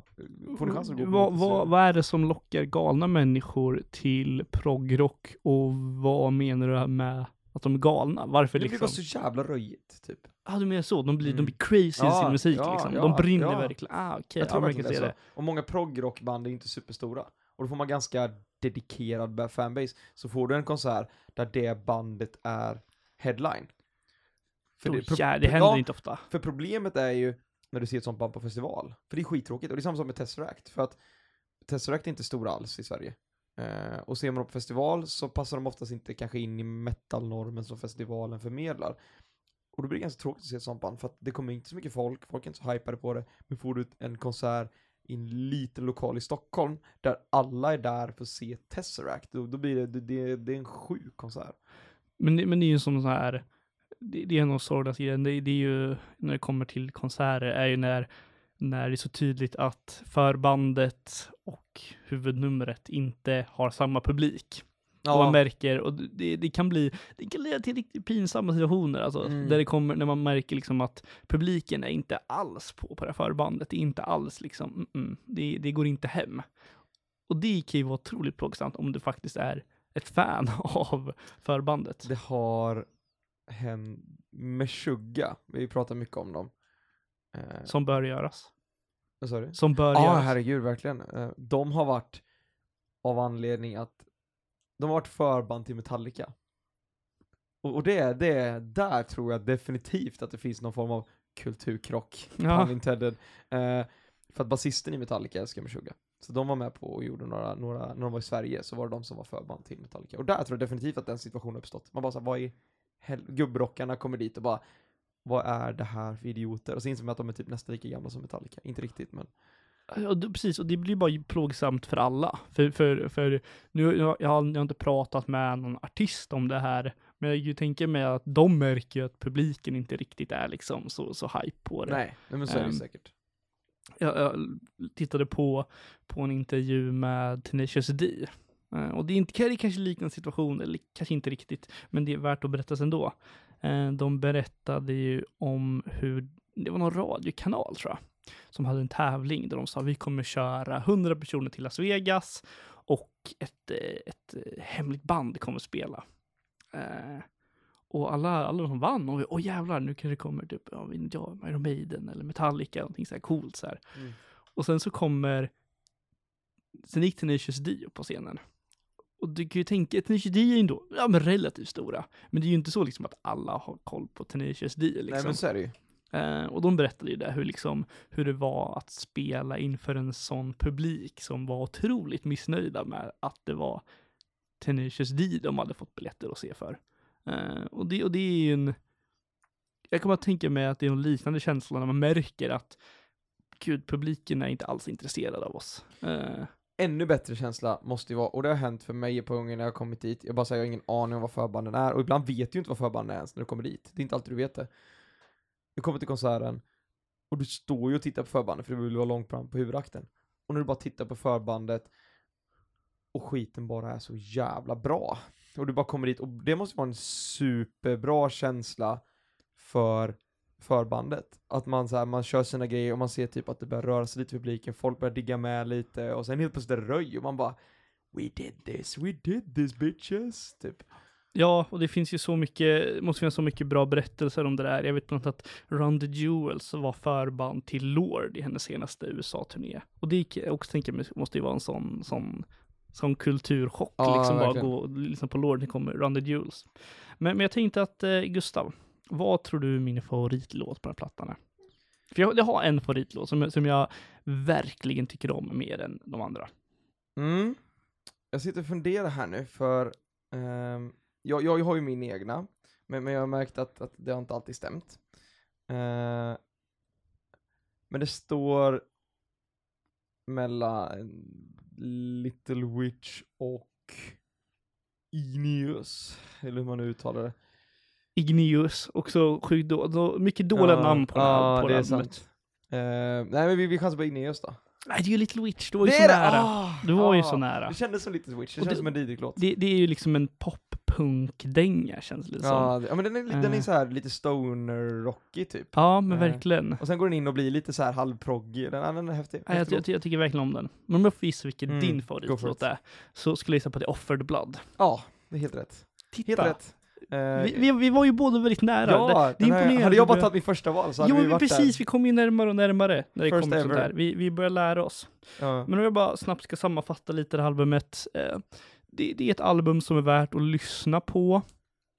får ni chansen att gå vad, vad, vad är det som lockar galna människor till proggrock och vad menar du med att de är galna? Varför det liksom? Det blir bara så jävla röjigt, typ. Ja, ah, du menar så? De blir, mm. de blir crazy i sin musik ja, liksom. De brinner ja. verkligen. Ah, okej. Okay. Jag tror ja, verkligen det är så. Och många proggrockband är inte superstora. Och då får man ganska dedikerad fanbase. Så får du en konsert där det bandet är headline. För det, ja, det händer ja, inte ofta. För problemet är ju när du ser ett sånt band på festival. För det är skittråkigt. Och det är samma sak med Tesseract. För att Tesseract är inte stora alls i Sverige. Eh, och ser man dem på festival så passar de oftast inte kanske in i metalnormen som festivalen förmedlar. Och då blir det ganska tråkigt att se ett sånt band för att det kommer inte så mycket folk, folk är inte så hypade på det. Men får du en konsert i en liten lokal i Stockholm där alla är där för att se Tesseract, då, då blir det, det, det är en sjuk konsert. Men, men det är ju som så här, det, det är nog sorgligaste grejen, det, det är ju när det kommer till konserter, är ju när, när det är så tydligt att förbandet och huvudnumret inte har samma publik. Och man märker, och det, det kan bli, det kan leda till riktigt pinsamma situationer, alltså, Mm. där det kommer, när man märker liksom att publiken är inte alls på, på det här förbandet, det är inte alls liksom, mm, mm, det, det går inte hem. Och det kan ju vara otroligt plågsamt om du faktiskt är ett fan av förbandet. Det har hänt med Shugga, vi pratar mycket om dem. Eh, Som bör göras. du? Som bör Ja, göras. herregud, verkligen. Eh, De har varit av anledning att de har varit förband till Metallica. Och, och det, det, där tror jag definitivt att det finns någon form av kulturkrock, Ja. pun intended. Eh, för att basisten i Metallica älskar Meshuggah. Så de var med på och gjorde några, några, när de var i Sverige så var det de som var förband till Metallica. Och där tror jag definitivt att den situationen uppstått. Man bara såhär, vad är hel- gubbrockarna kommer dit och bara vad är det här för idioter? Och så inser man att de är typ nästan lika gamla som Metallica. Inte riktigt men Ja, precis, och det blir bara plågsamt för alla. För, för, för nu, jag, jag har inte pratat med någon artist om det här, men jag tänker mig att de märker att publiken inte riktigt är liksom så, så hype på det. nej, men så är det Ehm, säkert. Jag, jag tittade på, på en intervju med Tenacious D. Eh, och det är, inte, det är kanske liknande situation, eller kanske inte riktigt, men det är värt att berätta ändå. Eh, de berättade ju om hur, det var någon radiokanal tror jag, som hade en tävling där de sa vi kommer köra 100 personer till Las Vegas och ett, eh, ett hemligt band kommer spela. Och alla, alla som vann, och åh jävlar, nu kanske det kommer typ, ja, jag, Iron Maiden eller Metallica, någonting så här coolt så här. Mm. Och sen så kommer, sen gick Tenacious D upp på scenen. Och du kan ju tänka, Tenacious D är ju ändå, ja men relativt stora. Men det är ju inte så liksom att alla har koll på Tenacious D liksom. Nej men så är det ju. Eh, och de berättade ju det, hur, liksom, hur det var att spela inför en sån publik som var otroligt missnöjda med att det var Tenacious D de hade fått biljetter att se för. Uh, och, det, och det är ju en... Jag kommer att tänka mig att det är en liknande känsla när man märker att gud, publiken är inte alls intresserad av oss. Uh. Ännu bättre känsla måste ju vara, och det har hänt för mig på gånger när jag har kommit dit, jag bara säger jag har ingen aning om vad förbanden är, och ibland vet du ju inte vad förbanden är ens när du kommer dit. Det är inte alltid du vet det. Du kommer till konserten, och du står ju och tittar på förbandet för du vill vara långt fram på huvudakten. Och när du bara tittar på förbandet, och skiten bara är så jävla bra. Och du bara kommer dit, och det måste vara en superbra känsla för förbandet. Att man, så här, man kör sina grejer och man ser typ att det börjar röra sig lite i publiken, folk börjar digga med lite och sen helt plötsligt är det röj och man bara We did this, we did this bitches, typ. Ja, och det finns ju så mycket, måste finnas så mycket bra berättelser om det där. Jag vet bland annat att Run the Jewels var förband till Lord i hennes senaste USA-turné. Och det gick, jag också tänker mig, måste ju vara en sån, sån, sån kulturchock, Ja, liksom bara verkligen. gå och lyssna på Lord det kommer Run the Jewels. Men, men jag tänkte att, eh, Gustav, vad tror du min favoritlåt på den här plattan är? För jag, jag har en favoritlåt som, som jag verkligen tycker om mer än de andra. Mm. Jag sitter och funderar här nu för ehm, jag, jag, jag har ju min egna, men, men jag har märkt att, att det har inte alltid stämt. Eh, men det står mellan Little Witch och Igneous, eller hur man nu uttalar det. Igneous, också sjukt då, då, mycket dåliga Ja, namn på, den ja, här, på det är sant. Eh, nej men vi, vi chansar på Igneous då. Nej, det är ju Little Witch, det var ju det så nära. Ah, Det var ju ah. så nära. Det kändes som Little Witch, det det- som en Didrik-låt. Det, det är ju liksom en pop-punk-dänga känns det som. Ja, Ja, det- ja men den är, den är Eh. så här lite stoner-rocky typ. men Eh. verkligen. Och sen går den in och blir lite så här halvproggig, den, ja, den är häftig. Nej, jag, jag, jag tycker verkligen om den. Men om jag får gissa vilken Mm, din favoritlåt it. är, så skulle jag gissa på att det är Offered Blood. ja, det är helt rätt. Titta! Helt rätt. Eh, Vi, vi, vi var ju båda väldigt nära. ja, det, det här, hade jag bara tagit min första val så hade Jo, vi varit precis, vi kommer ju närmare och närmare när det First kommer sånt ever. där. Vi, vi börjar lära oss. där. Ja. Men om jag bara snabbt ska sammanfatta lite det här albumet. Eh, det, det är ett album som är värt att lyssna på.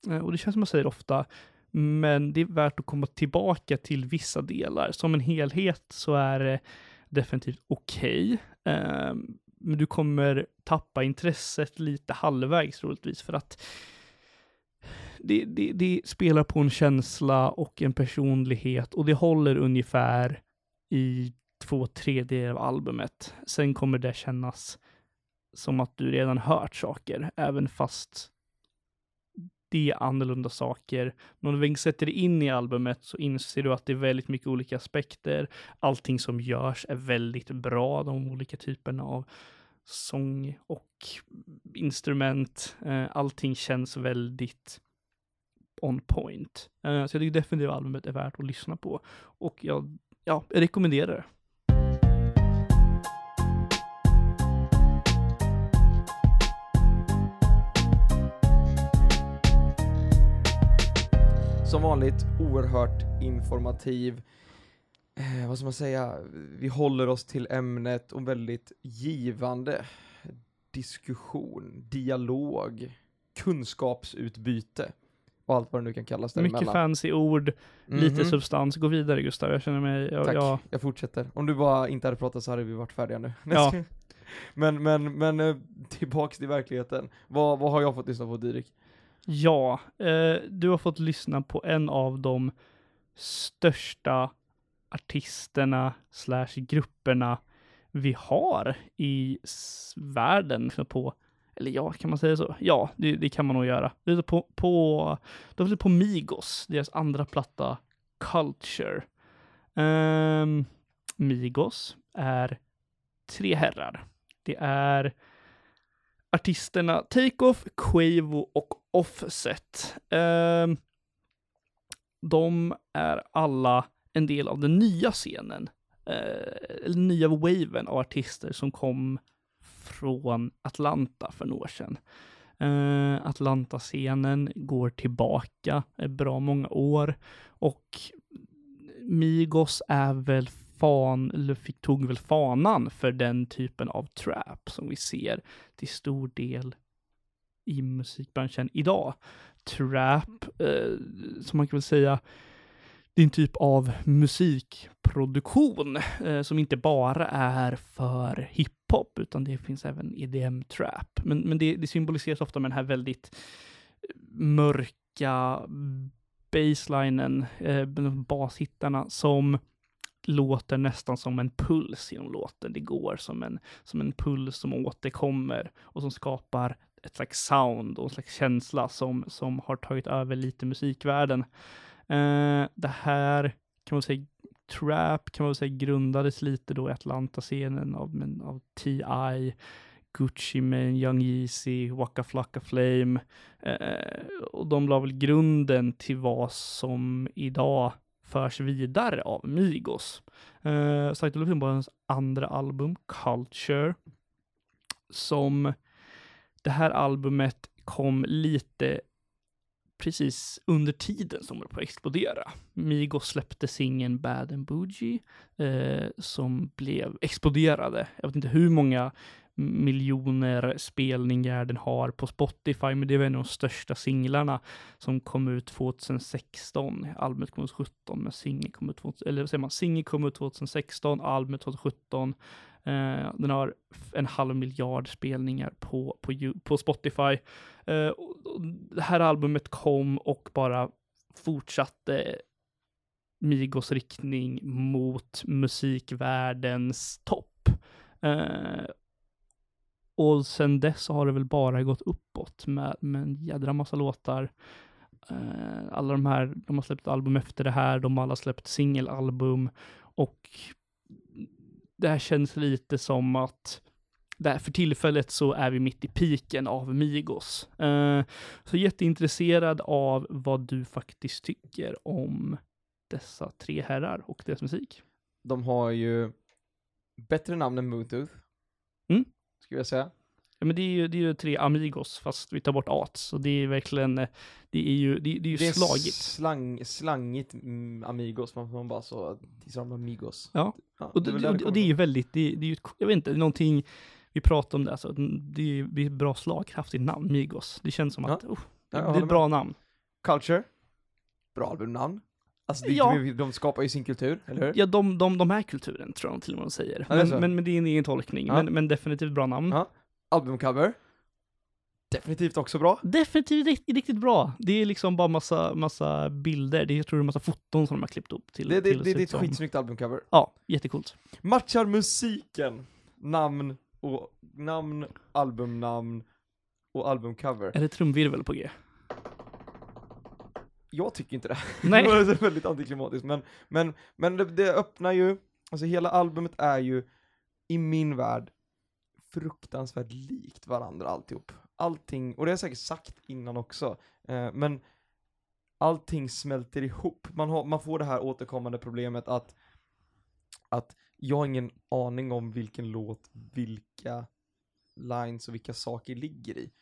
Eh, och det känns som jag säger ofta. Men det är värt att komma tillbaka till vissa delar. Som en helhet så är det definitivt okej. Eh, men du kommer tappa intresset lite halvvägs troligtvis för att det, det, det spelar på en känsla och en personlighet och det håller ungefär i två tredjedelar av albumet. Sen kommer det kännas som att du redan hört saker, även fast det är annorlunda saker. Men om du sätter dig in i albumet så inser du att det är väldigt mycket olika aspekter. Allting som görs är väldigt bra, de olika typerna av sång och instrument. Eh, allting känns väldigt on point. Eh, så jag tycker definitivt albumet är värt att lyssna på. Och jag, ja, jag rekommenderar det. Som vanligt oerhört informativ. Eh, vad ska man säga? Vi håller oss till ämnet och väldigt givande diskussion, dialog, kunskapsutbyte och allt vad det nu kan kallas Mycket däremellan. fancy ord, lite Mhm. substans. Gå vidare Gustav, jag känner mig, jag, Tack, jag, jag fortsätter. Om du bara inte hade pratat så hade vi varit färdiga nu. Ja. men, men, men eh, tillbaks till verkligheten. Vad, vad har jag fått lyssna på Didrik? Ja, eh, du har fått lyssna på en av de största artisterna slash grupperna vi har i världen. På, eller ja, kan man säga så? Ja, det, det kan man nog göra. Det är på, på, var på Migos, deras andra platta Culture. Ehm, Migos är tre herrar. Det är artisterna Takeoff, Quavo och Offset. Eh, de är alla en del av den nya scenen, eh, eller nya waven av artister som kom från Atlanta för några år sedan. Eh, Atlanta-scenen går tillbaka ett bra många år och Migos är väl fan, Luffy tog väl fanan för den typen av trap som vi ser till stor del i musikbranschen idag. Trap, eh, som man kan väl säga, det är en typ av musikproduktion eh, som inte bara är för hiphop, utan det finns även EDM-trap. Men, men det, det symboliseras ofta med den här väldigt eh, mörka baselinen, eh, bashittarna som låter nästan som en puls genom låten. Det går som en, som en puls som återkommer och som skapar ett slags sound och en slags känsla som, som har tagit över lite musikvärlden. Eh, det här kan man säga, trap kan man säga grundades lite då i Atlanta-scenen av, men, av T.I., Gucci Mane, Young Yeezy, Waka Flocka Flame. Eh, och de la väl grunden till vad som idag förs vidare av Migos. Uh, Saito Lufinborgens andra album, Culture, som det här albumet kom lite precis under tiden som det på att explodera. Migos släppte singeln Bad and Bougie eh, som blev exploderade. Jag vet inte hur många miljoner spelningar den har på Spotify, men det var en av de största singlarna som kom ut 2016. Albumet kom ut 2017, men singeln kom ut, eller vad säger man, singeln kom ut 2016, albumet 2017. Eh, den har en halv miljard spelningar på, på, på Spotify. Eh, och, och det här albumet kom och bara fortsatte Migos riktning mot musikvärldens topp. Eh, och sen dess har det väl bara gått uppåt med, med en jädra massa låtar. Eh, alla de här, de har släppt album efter det här, de har alla släppt singelalbum och det här känns lite som att där för tillfället så är vi mitt i piken av Migos. Eh, så jätteintresserad av vad du faktiskt tycker om dessa tre herrar och deras musik. De har ju bättre namn än Mootooth. Mm. Skulle jag säga. Ja, men det är ju, det är ju tre Amigos, fast vi tar bort Ats. Så det är verkligen, eh, det är ju, det, det är ju Det är slagigt. slang, slangigt mm, Amigos, man, man bara så, these are Amigos. Ja. Ja, Och det det, är där och, och kommer det är ju väldigt, det, det är ju, jag vet inte, det är någonting, vi pratar om det, alltså, det är ju det är ett bra slagkraftigt namn, Migos. Det känns som Ja. att, oh, Ja, jag det är ett bra namn. Culture. Bra albumnamn. Alltså det, Ja. de, de skapar ju sin kultur, eller hur? Ja, de, de, de är kulturen, tror jag de till och med säger. Ja, det men, så. men, men det är en egen tolkning, Ja. men, men definitivt bra namn. Ja. Albumcover. Definitivt också bra. Definitivt riktigt, riktigt bra. Det är liksom bara massa, massa bilder, det är, jag tror det är massa foton som de har klippt upp till. Det, det, till det, det är ett skitsnyggt albumcover. Ja, jättecoolt. Matchar musiken, namn och namn, albumnamn och albumcover. Är det trumvirvel på G? Jag tycker inte det. Nej. det var väldigt antiklimatiskt, men, men, men det, det öppnar ju, alltså hela albumet är ju i min värld fruktansvärt likt varandra alltihop. Allting, och det har jag säkert sagt innan också, eh, men allting smälter ihop. Man, har, man får det här återkommande problemet att, att jag har ingen aning om vilken låt, vilka lines och vilka saker ligger i.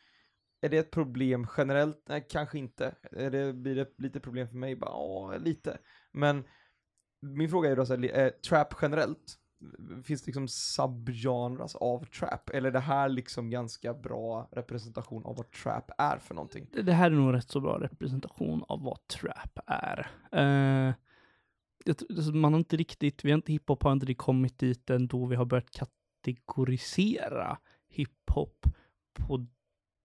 Är det ett problem generellt? Nej, kanske inte. Är det, blir det lite problem för mig? Bara, ja, lite. Men min fråga är då så här, är trap generellt, finns det liksom subgenres av trap? Eller är det här liksom ganska bra representation av vad trap är för någonting? Det det här är nog rätt så bra representation av vad trap är. Uh, man har inte riktigt, vi har inte, hiphop har inte riktigt kommit dit ändå vi har börjat kategorisera hiphop på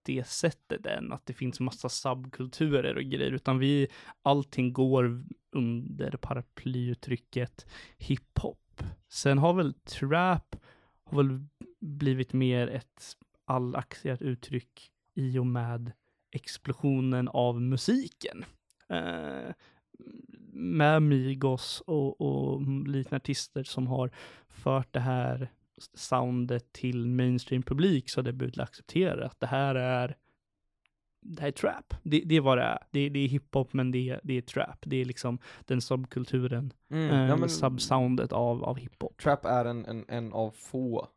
det sättet än att det finns massa subkulturer och grejer, utan vi, allting går under paraplyuttrycket hiphop. Sen har väl trap, har väl blivit mer ett allaccepterat uttryck i och med explosionen av musiken. Eh, med Migos och, och liknande artister som har fört det här soundet till mainstream-publik så har det blivit accepterat att det här är det här är trap. Det, det är vad det är. Det, det är hiphop men det, är- det är trap. Det är liksom den subkulturen, Mm, eh, ja, men subsoundet av, av hiphop. trap är en, en, en av få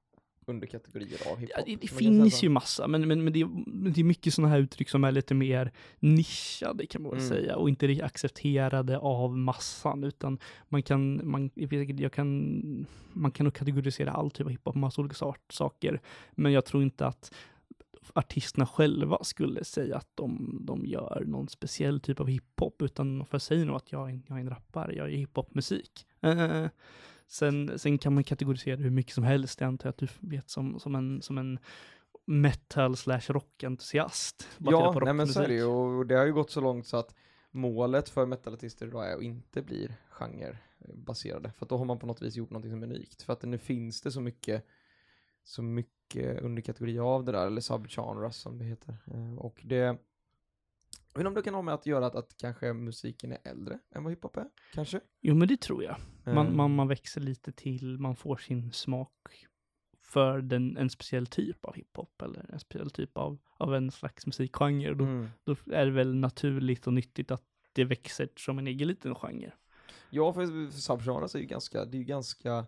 underkategorier av hiphop. Ja, det, det finns ju massa, men, men, men, det, det är mycket sådana här uttryck som är lite mer nischade kan man väl Mm. säga och inte riktigt accepterade av massan utan man kan, man, jag jag kan, man kan nog kategorisera all typ av hiphop massa olika sort, saker, men jag tror inte att artisterna själva skulle säga att de, de gör någon speciell typ av hiphop, utan de får säga nog att jag, är jag är en rappare, jag gör hiphopmusik. Eh, sen, sen kan man kategorisera det hur mycket som helst, jag antar att du vet som, som, en, som en metal slash rockentusiast. Ja, på nej men så är det ju, och det har ju gått så långt så att målet för metalartister idag är att inte bli genrebaserade, för att då har man på något vis gjort någonting som är unikt, för att nu finns det så mycket, så mycket underkategorier av det där, eller subgenres som det heter, Eh, och det, inte om det kan ha med att göra att, att kanske musiken är äldre än vad hiphop är, kanske? Jo, men det tror jag. Man, Eh, man, man växer lite till, man får sin smak för den, en speciell typ av hiphop eller en speciell typ av, av en slags musikgenre. Då, mm. då är det väl naturligt och nyttigt att det växer som en egen liten genre. Ja, för, för subgenres är ju ganska, det är ju ganska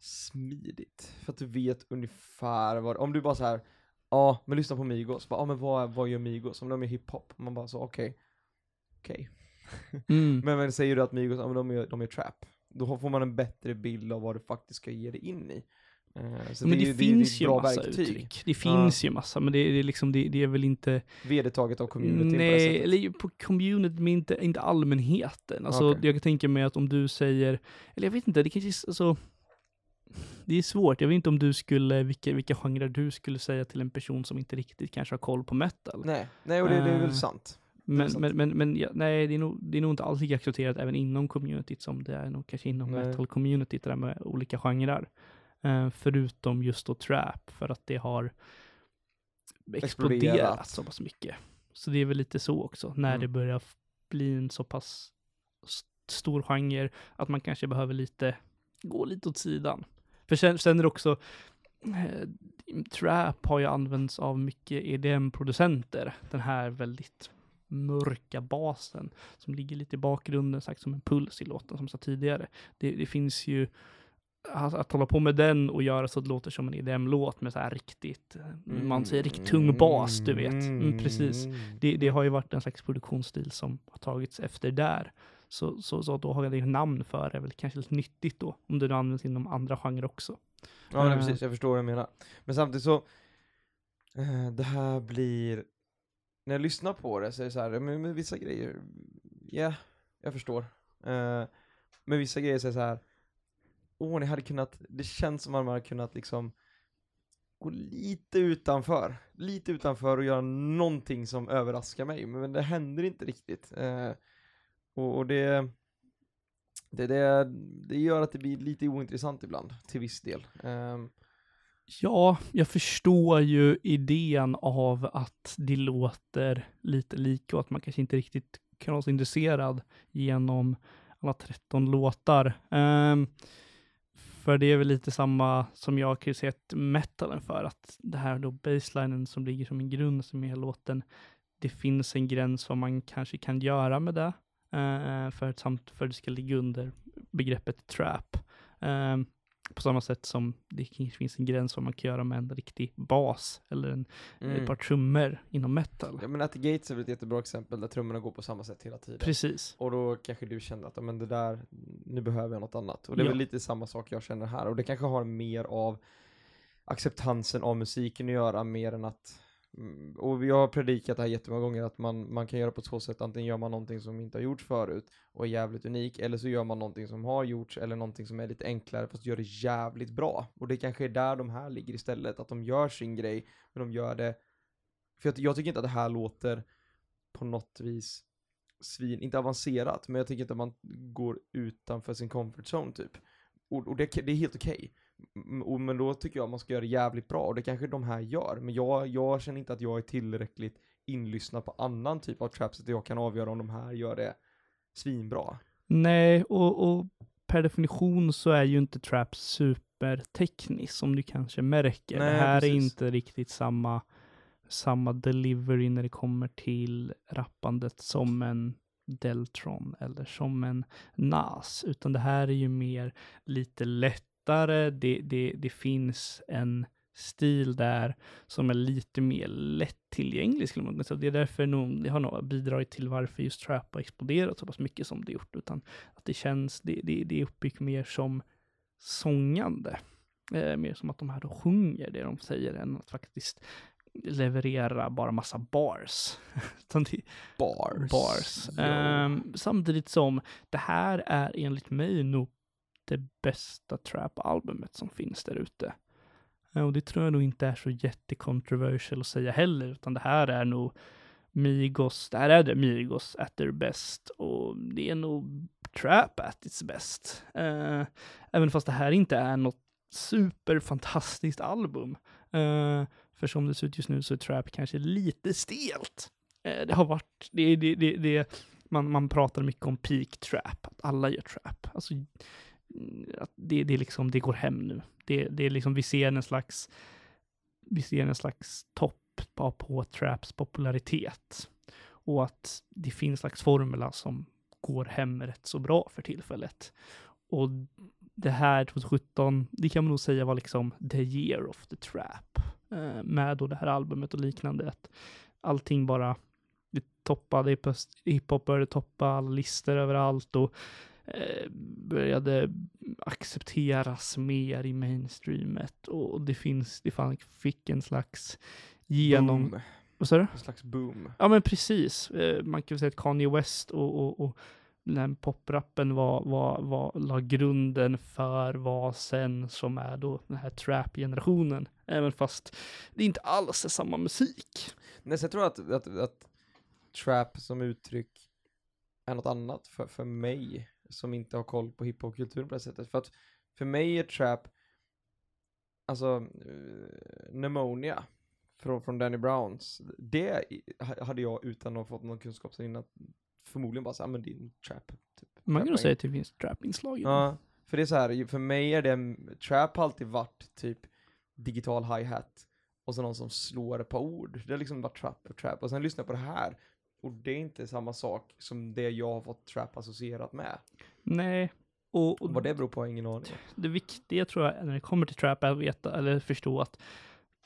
smidigt. För att du vet ungefär vad, om du bara så här, ja, men lyssna på Migos, bara, ja men vad, vad gör Migos? Om de är hiphop, man bara så, okej, okej. Mm. Men, men säger du att Migos, ja men de är, de är trap, då får man en bättre bild av vad du faktiskt ska ge dig in i. Så men det, är ju- finns ett ju massa verktyg. uttryck. Det finns ju massa, men det, det, är liksom, det, det är väl inte... Vedertaget av communityn på det Nej, sättet. eller på community, men inte, inte allmänheten. Alltså, Okej. jag kan tänka mig att om du säger, eller jag vet inte, det kanske, alltså, det är svårt. Jag vet inte om du skulle, vilka, vilka genrer du skulle säga till en person som inte riktigt kanske har koll på metal. Nej, nej och det, det är väl Eh, sant. Men, men, men, men ja, nej, det är, nog, det är nog inte alls lika accepterat även inom communityt som det är nog kanske inom metal-communityt, det där med olika genrer. Eh, förutom just då trap, för att det har exploderat, Exploderat. så pass mycket. Så det är väl lite så också, när Mm. det börjar bli en så pass stor genre, att man kanske behöver lite, gå lite åt sidan. För sen, sen är det också, eh, trap har ju använts av mycket EDM-producenter, den här väldigt mörka basen som ligger lite i bakgrunden, sagt som en puls i låten som jag sa tidigare. Det, det finns ju att, att hålla på med den och göra så att det låter som en EDM-låt med så här riktigt, mm. man säger riktigt tung bas, du vet. Mm, precis. Det, det har ju varit en slags produktionsstil som har tagits efter där. Så, så, så då har jag det namn för det är väl kanske lite nyttigt då, om det nu används inom andra genrer också. Ja men Eh. precis, jag förstår vad du menar. Men samtidigt så, eh, det här blir, när jag lyssnar på det så är det så här, men, men vissa grejer, ja, jag förstår. Eh, men vissa grejer så är det så här, åh ni hade kunnat, det känns som att man hade kunnat liksom gå lite utanför, lite utanför och göra någonting som överraskar mig, men det händer inte riktigt. Eh, och, och det, det, det, det gör att det blir lite ointressant ibland, till viss del. Um, Ja, jag förstår ju idén av att det låter lite lika och att man kanske inte riktigt kan vara så intresserad genom alla 13 låtar. Um, För det är väl lite samma som jag har kritiserat metalen för, att det här då baselinen som ligger som en grund som är låten, det finns en gräns vad man kanske kan göra med det, för att samt för att det ska ligga under begreppet trap. Eh, på samma sätt som det finns en gräns vad man kan göra med en riktig bas eller en, ett par trummor inom metal. Ja men At the Gates är väl ett jättebra exempel där trummorna går på samma sätt hela tiden. Precis. Och då kanske du känner att, "Ja, men det där, nu behöver jag något annat. Och det är Ja. väl lite samma sak jag känner här. Och det kanske har mer av acceptansen av musiken att göra, mer än att mm, Mm, och jag har predikat det här jättemånga gånger att man, man kan göra på två sätt, antingen gör man någonting som inte har gjorts förut och är jävligt unik, eller så gör man någonting som har gjorts, eller någonting som är lite enklare fast gör det jävligt bra. Och det kanske är där de här ligger istället, att de gör sin grej, men de gör det, för jag, jag tycker inte att det här låter på något vis svin, inte avancerat, men jag tycker inte att man går utanför sin comfort zone typ. Och, och det, det är helt okej. Okay och- Men då tycker jag man ska göra det jävligt bra, och det kanske de här gör. Men jag, jag känner inte att jag är tillräckligt inlyssnad på annan typ av trap, så att jag kan avgöra om de här gör det svinbra. Nej, och, och per definition så är ju inte trap superteknisk som du kanske märker. Nej, det här är precis. inte riktigt samma, samma delivery när det kommer till rappandet som en Deltron eller som en Nas, utan det här är ju mer lite lättare. Det, det, det finns en stil där som är lite mer lättillgänglig skulle man kunna säga. Det är därför nog, det har nog bidragit till varför just trap har exploderat så pass mycket som det gjort, utan att det känns, det, det, det är uppbyggt mer som sångande. Eh, mer som att de här då sjunger det de säger än att faktiskt leverera bara massa bars. Bars. bars. Ehm, samtidigt som det här är enligt mig nog det bästa trap-albumet som finns där ute. Eh, och det tror jag nog inte är så jättekontroversial att säga heller, utan det här är nog Migos, det här är det Migos at their best och det är nog trap at its best. Eh, även fast det här inte är något superfantastiskt album. Eh, för som det ser ut just nu så är trap kanske lite stelt. Eh, det har varit, det, det, det, det, man, man pratar mycket om peak trap, att alla gör trap. Alltså, Mm, att det, det, liksom, det går hem nu. Det, det är liksom, vi ser en slags, vi ser en slags topp på, på traps popularitet. Och att det finns en slags formula som går hem rätt så bra för tillfället. Och det här 2017, det kan man nog säga var liksom the year of the trap. Eh, med då det här albumet och liknande. Att allting bara det toppade, hiphop började toppa alla listor överallt och började accepteras mer i mainstreamet och det finns, det fan, fick en slags genom... Boom. Vad sa du? En slags boom. Ja men precis. Eh, man kan väl säga att Kanye West och, och, och den poprappen var, var, var, la grunden för vad sen som är då den här trap-generationen. Även fast det inte alls är samma musik. Nej, så jag tror att, att, att trap som uttryck är något annat för, för mig som inte har koll på hiphopkulturen på det sättet. För att för mig är trap, alltså, uh, Pneumonia från, från Danny Browns, det hade jag utan att ha fått någon kunskap sen innan förmodligen bara såhär, men det är en trap. Typ. Man kan nog säga att det finns trap-inslag i. Ja, för det är så här, för mig är det, trap har alltid varit typ digital hi-hat och så någon som slår ett par ord. Det har liksom varit trap och trap. Och sen lyssnar jag på det här och det är inte samma sak som det jag har fått trap associerat med. Nej. Och, och Vad det beror på har jag ingen aning det viktiga tror jag när det kommer till trap är att veta, eller förstå att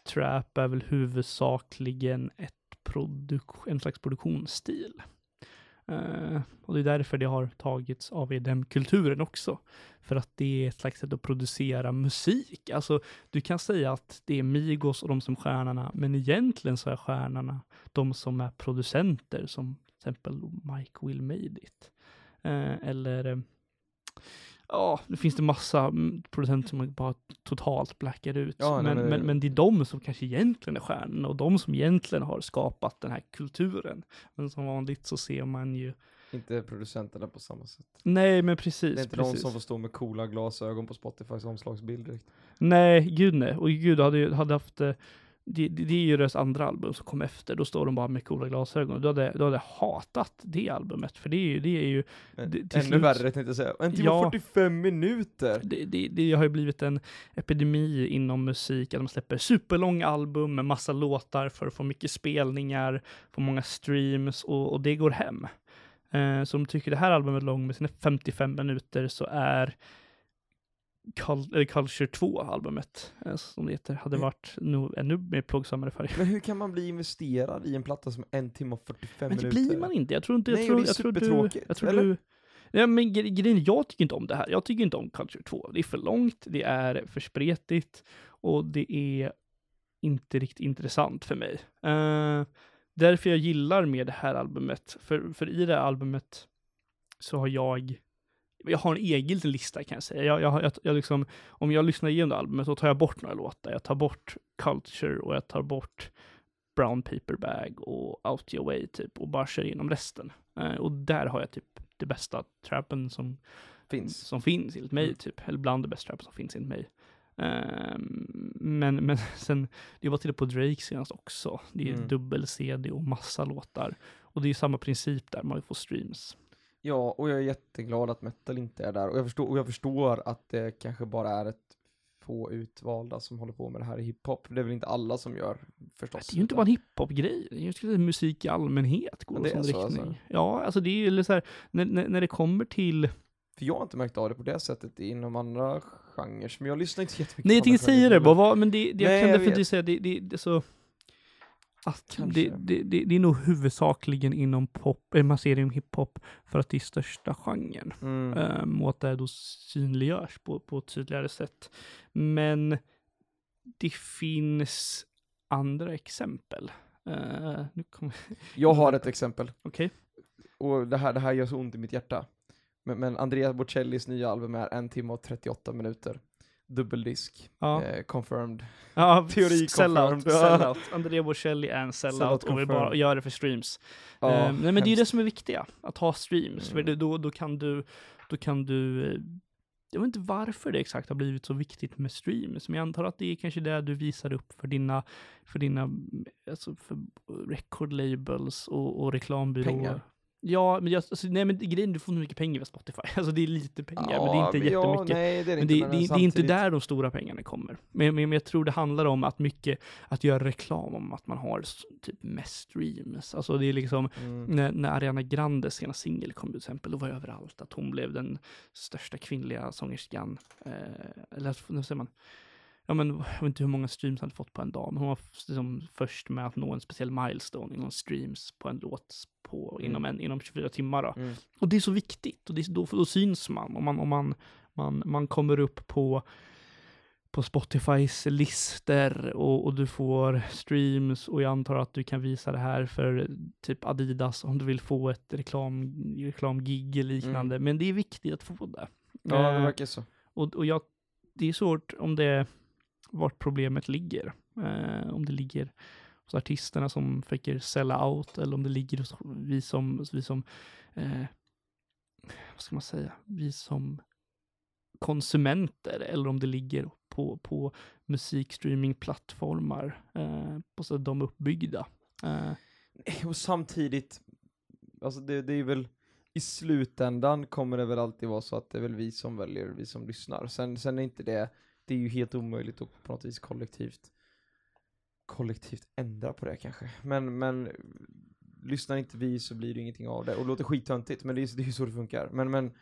trap är väl huvudsakligen ett produk- en slags produktionsstil. Uh, och det är därför det har tagits av EDM-kulturen också. För att det är ett slags sätt att producera musik. Alltså, du kan säga att det är Migos och de som är stjärnorna, men egentligen så är stjärnorna de som är producenter, som till exempel Mike Will Made It. Uh, eller Ja, det finns det massa producenter som bara totalt blackar ut. Ja, nej, men, men- men, men det är de som kanske egentligen är stjärnorna och de som egentligen har skapat den här kulturen. Men som vanligt så ser man ju, Inte producenterna på samma sätt. nej men precis. Det är inte precis. de som får stå med coola glasögon på Spotifys omslagsbild direkt. Nej, gud nej. Och gud, hade ju hade haft, eh, det, det, det är ju deras andra album som kom efter, då står de bara med coola glasögon. Du hade, du hade hatat det albumet, för det är ju, det är ju Men Det- till Ännu slut- värre tänkte jag säga. En timme och Ja. 45 minuter! det, det, har ju blivit en epidemi inom musik, att de släpper superlånga album med massa låtar för att få mycket spelningar, få många streams och, och det går hem. Eh, så om du tycker det här albumet är långt med sina 55 minuter så är Cul- Culture 2-albumet, eh, som det heter, hade Mm. varit nog ännu mer plågsammare för dig. Men hur kan man bli investerad i en platta som är en timme och 45 Men det minuter? blir man inte. Jag tror inte, jag Nej, tror, det är jag tror du, jag tror eller? du, Ja, men gre- grejen, jag tycker inte om det här. Jag tycker inte om Culture 2. Det är för långt, det är för spretigt och det är inte riktigt intressant för mig. Eh, därför jag gillar med det här albumet, för, för i det här albumet så har jag jag har en egen liten lista kan jag säga. Jag, jag, jag, jag liksom, om jag lyssnar igenom albumet så tar jag bort några låtar. Jag tar bort Culture och jag tar bort Brown Paper Bag och Out Your Way typ och bara kör igenom resten. Eh, och där har jag typ det bästa trappen som Finns. som finns enligt mig, Mm. typ. Eller bland det bästa trappen som finns enligt mig. Ehm, men, men sen, det var till på Drake senast också. Det är Mm. dubbel-CD och massa låtar. Och det är samma princip där, man får streams. Ja, och jag är jätteglad att metal inte är där. Och jag förstår, och jag förstår att det kanske bara är ett få utvalda som håller på med det här i hiphop. Det är väl inte alla som gör förstås. Det är ju inte bara en hiphop-grej. Det är ju musik i allmänhet går i sån så, riktning. alltså. Ja, alltså det är ju så här, när, när, när det kommer till För jag har inte märkt av det på det sättet inom andra genrer. Men jag lyssnar inte jättemycket Nej, jag tänkte säga det, bara, men det, det Nej, jag kan jag definitivt vet. säga, det, det, det så... Det, det, det, det är nog huvudsakligen inom pop, eh, man ser det inom hiphop, för att det är största genren. Mm. Um, och att det då synliggörs på, på ett tydligare sätt. Men det finns andra exempel. Uh, nu kommer... Jag har ett exempel. Okej. Och det här, det här gör så ont i mitt hjärta. Men, men Andrea Bocellis nya album är en timme och 38 minuter. Dubbeldisk. Ja. Eh, confirmed. ja, teori sellout. Andrea Bocelli är en sellout, Sellout och vill bara göra det för streams. Ja, Ehm, nej, men det är ju det som är viktiga, att ha streams. För Mm. det, då, då kan du, då kan du, eh, jag vet inte varför det exakt har blivit så viktigt med streams, men jag antar att det är kanske det du visar upp för dina, för dina, alltså för record labels och, och reklambyråer. Pengar. Ja, men jag, alltså, nej men grejen, du får nog mycket pengar via Spotify. Alltså det är lite pengar, men det är Ja, inte ja, jättemycket. nej, det är det Men det, inte. det, det är inte där de stora pengarna kommer. Men, men, men jag tror det handlar om att mycket, att göra reklam om att man har typ mest streams. Alltså det är liksom, Mm. när, när Ariana Grandes sena singel kom till exempel, då var överallt att hon blev den största kvinnliga sångerskan. Eh, eller vad säger man? Ja men jag vet inte hur många streams hon hade fått på en dag, men hon var liksom först med att nå en speciell milestone inom streams på en låt på, Mm. inom, en, inom 24 timmar. Då. Mm. Och det är så viktigt, och det är, då, då syns man. Om man, om man, man, man kommer upp på, på Spotifys lister och, och du får streams och jag antar att du kan visa det här för typ Adidas om du vill få ett reklam, reklamgig eller liknande. Men det är viktigt att få det. Ja, det Eh, verkar så. och, och jag, det är svårt om det, vart problemet ligger. Eh, om det ligger hos artisterna som försöker sälja out eller om det ligger hos vi som, vi som eh, vad ska man säga, vi som konsumenter eller om det ligger på, på musikstreamingplattformar eh, på så att de uppbyggda. Eh, Och samtidigt, alltså det, det är väl, i slutändan kommer det väl alltid vara så att det är väl vi som väljer, vi som lyssnar. Sen, sen är inte det, det är ju helt omöjligt att på något vis kollektivt, kollektivt ändra på det kanske. Men, men lyssnar inte vi så blir det ingenting av det. Och det låter skittöntigt, men det är, det är ju så det funkar. Men, men